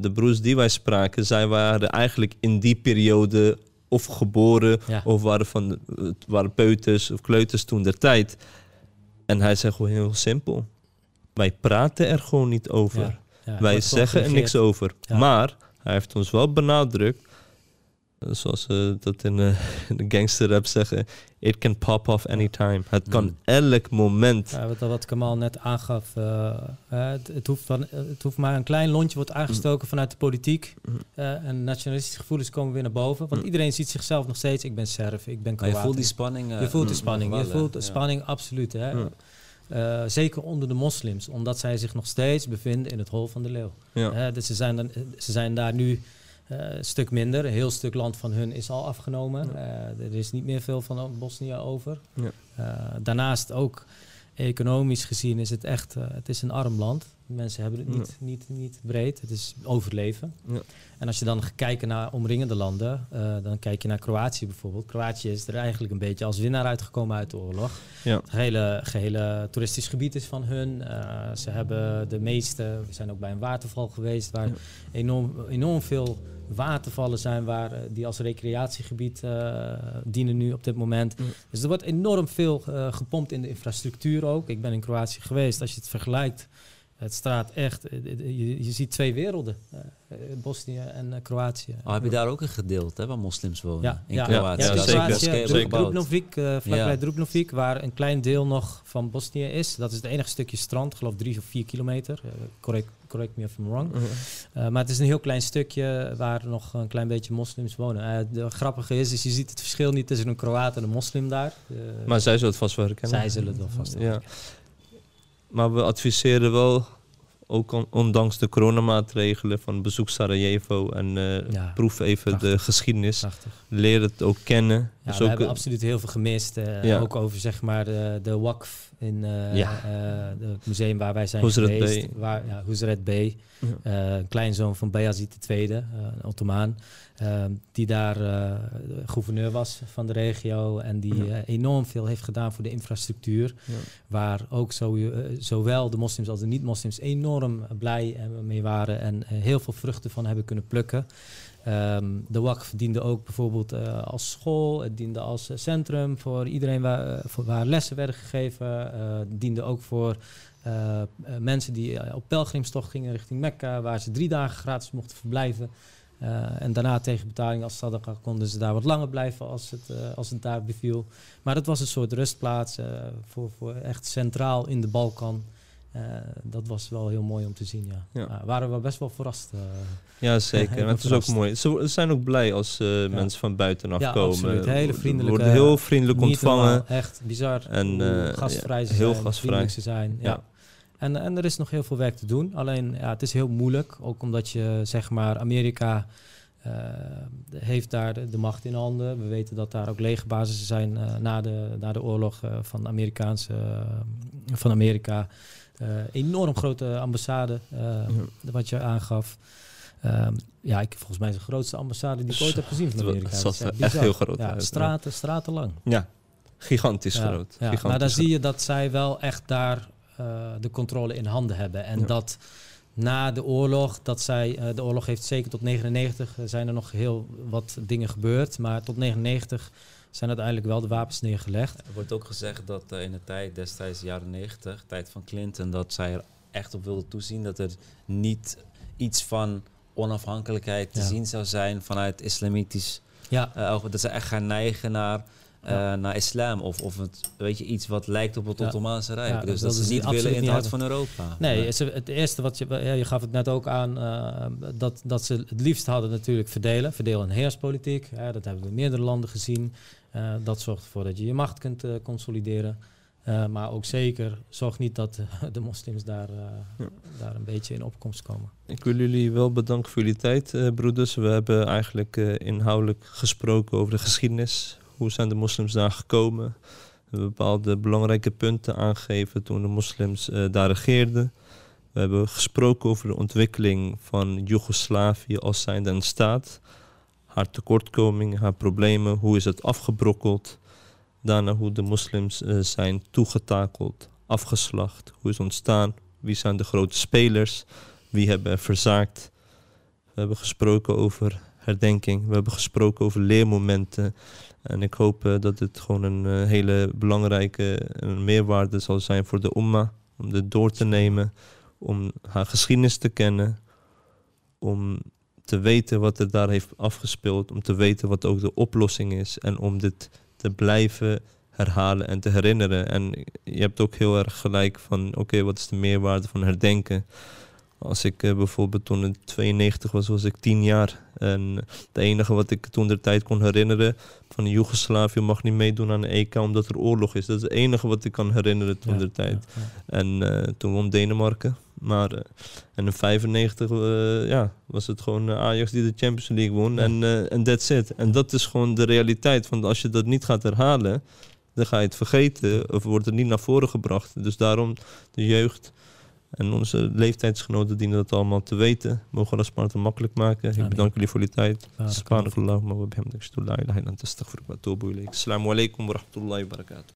de broers die wij spraken, zij waren eigenlijk in die periode of geboren Ja. of waren, van, het waren peuters of kleuters toen der tijd. En hij zei gewoon heel simpel. Wij praten er gewoon niet over. Ja, ja, het Wij zeggen er niks over. Ja. Maar hij heeft ons wel benadrukt, eh, zoals ze dat in, eh, in de gangsterrap zeggen, it can pop off anytime. Het kan Mm. elk moment. Ja, wat, wat Kamal net aangaf, eh, eh, het, het, hoeft van, eh, het hoeft maar een klein lontje wordt aangestoken vanuit de politiek. Mm. eh, en nationalistische gevoelens komen weer naar boven. Want Mm. iedereen ziet zichzelf nog steeds, ik ben Serf, ik ben Maar je voelt die spanning. eh, Je voelt de spanning. Je voelt de Ja. spanning, absoluut. Hè? Eh, zeker onder de moslims, omdat zij zich nog steeds bevinden in het hol van de leeuw. Ja. Dus ze, zijn dan, ze zijn daar nu eh, een stuk minder. Een heel stuk land van hun is al afgenomen. Eh, er is niet meer veel van Bosnië over. Ja. Daarnaast ook economisch gezien is het echt het is een arm land. Mensen hebben het Ja. niet, niet, niet breed. Het is overleven. Ja. En als je dan kijken naar omringende landen, eh, dan kijk je naar Kroatië bijvoorbeeld. Kroatië is er eigenlijk een beetje als winnaar uitgekomen uit de oorlog. Ja. Het hele gehele toeristisch gebied is van hun. Eh, ze hebben de meeste, we zijn ook bij een waterval geweest waar enorm, enorm veel watervallen zijn waar, eh, die als recreatiegebied dienen nu op dit moment. Dus er wordt enorm veel gepompt in de infrastructuur ook. Ik ben in Kroatië geweest. Als je het vergelijkt, het straat echt, eh, eh, je, je ziet twee werelden. Eh, eh, Bosnië en eh, Kroatië. Oh, heb je daar ook een gedeelte hè, waar moslims wonen? Ja, in ja, Kroatië. ja, ja, zeker, zeker. Dru- gebouwd. Dubrovnik, eh, vlakbij Ja. Dubrovnik, waar een klein deel nog van Bosnië is. Dat is het enige stukje strand, ik geloof drie of vier kilometer. Eh, correct, correct me if I'm wrong. Eh, maar het is een heel klein stukje waar nog een klein beetje moslims wonen. Eh de grappige is, is, je ziet het verschil niet tussen een Kroaat en een moslim daar. Eh, Maar zij zullen het vast wel herkennen. zij zullen het wel vast Ja. Maar we adviseren wel, ook on- ondanks de coronamaatregelen, van bezoek Sarajevo en eh, Ja, proef even de geschiedenis. Prachtig. Leer het ook kennen. Ja, Dus we hebben absoluut heel veel gemist. eh, Ja. Ook over zeg maar de, de WAKF in eh, Ja. eh, het museum waar wij zijn Huzret geweest. Bey. Waar, ja, Huzret Bey. Ja. Een kleinzoon van Bayazid II, een Ottomaan. eh, die daar gouverneur was van de regio. En die enorm veel heeft gedaan voor de infrastructuur. Waar ook zo, zowel de moslims als de niet-moslims enorm blij mee waren. En heel veel vruchten van hebben kunnen plukken. Ehm, de WAKF diende ook bijvoorbeeld eh, als school, het diende als eh, centrum voor iedereen waar, eh, voor waar lessen werden gegeven. Het diende ook voor mensen die op pelgrimstocht gingen richting Mekka, waar ze drie dagen gratis mochten verblijven. En daarna tegen betaling als sadaqa konden ze daar wat langer blijven als het, als het daar beviel. Maar het was een soort rustplaats voor, voor echt centraal in de Balkan. Eh, dat was wel heel mooi om te zien, ja. Ja. Waren we best wel verrast. eh. Ja, zeker. En het is ook mooi. Ze, zijn ook blij als eh, mensen van buitenaf Ja, komen. absoluut. Hele worden heel vriendelijk ontvangen. echt bizar. En, gastvrij ze heel zijn, gastvrij. ze zijn. Ja. En, en er is nog heel veel werk te doen. Alleen, ja, het is heel moeilijk. Ook omdat je, zeg maar, Amerika heeft daar de, de macht in handen. We weten dat daar ook legerbases zijn na, de, na de oorlog van, Amerikaanse, van Amerika. Eh, enorm grote ambassade, eh, wat je aangaf. Ehm, ja, ik, volgens mij is de grootste ambassade die ik ooit heb gezien van Amerika. Dat is echt heel groot Ja, uit, ja. straten, straten lang. Ja, gigantisch Ja, groot. Ja, Gigantisch maar dan groot. zie je dat zij wel echt daar eh, de controle in handen hebben. En dat na de oorlog, dat zij, eh, de oorlog heeft zeker tot 99, eh, zijn er nog heel wat dingen gebeurd. Maar tot 99 zijn uiteindelijk wel de wapens neergelegd. Er wordt ook gezegd dat eh, in de tijd destijds, de jaren 90, tijd van Clinton, dat zij er echt op wilden toezien dat er niet iets van onafhankelijkheid te Ja. zien zou zijn vanuit islamitisch Ja, eh, dat ze echt gaan neigen naar, eh, Ja. naar islam of, of het, weet je, iets wat lijkt op het Ja. Ottomaanse Rijk. Ja, dat dus dat ze niet willen in het hart van Europa. nee, het, het eerste wat je, ja, je gaf het net ook aan, eh, dat, dat ze het liefst hadden natuurlijk verdelen. Verdeel- en heerspolitiek, hè, dat hebben we in meerdere landen gezien. Eh, dat zorgt ervoor dat je je macht kunt consolideren. Eh, maar ook zeker, zorg niet dat de moslims daar, Ja. daar een beetje in opkomst komen. Ik wil jullie wel bedanken voor jullie tijd, eh, broeders. We hebben eigenlijk eh, inhoudelijk gesproken over de geschiedenis. Hoe zijn de moslims daar gekomen? We hebben bepaalde belangrijke punten aangegeven toen de moslims eh, daar regeerden. We hebben gesproken over de ontwikkeling van Joegoslavië als zijnde een staat. Haar tekortkomingen, haar problemen, hoe is het afgebrokkeld. Daarna hoe de moslims eh, zijn toegetakeld, afgeslacht, hoe is ontstaan, wie zijn de grote spelers. Wie hebben er verzaakt? We hebben gesproken over herdenking. We hebben gesproken over leermomenten. En ik hoop eh, dat het gewoon een eh, hele belangrijke meerwaarde zal zijn voor de Umma. Om dit door te nemen. Om haar geschiedenis te kennen. Om te weten wat er daar heeft afgespeeld. Om te weten wat ook de oplossing is. En om dit te blijven herhalen en te herinneren. En je hebt ook heel erg gelijk van, oké, wat is de meerwaarde van herdenken? Als ik eh, bijvoorbeeld toen in 92 was, was ik 10 jaar. En het enige wat ik toen de tijd kon herinneren, van Joegoslavië mag niet meedoen aan de EK omdat er oorlog is. Dat is het enige wat ik kan herinneren toen de tijd. Ja, ja. En eh, toen won Denemarken. Maar eh, en in 95 eh, ja, was het gewoon Ajax die de Champions League won. En en that's it. En dat is gewoon de realiteit. Want als je dat niet gaat herhalen, dan ga je het vergeten. Of wordt het niet naar voren gebracht. Dus daarom de jeugd En onze leeftijdsgenoten dienen dat allemaal te weten. Mogen Allah wa ta'ala makkelijk maken. Ik bedank jullie voor die tijd. Subhanakallahumma wa bihamdik. La ilaha illa anta astaghfiruka wa atubu ilayk. Assalamu alaikum wa rahmatullahi wa barakatuh.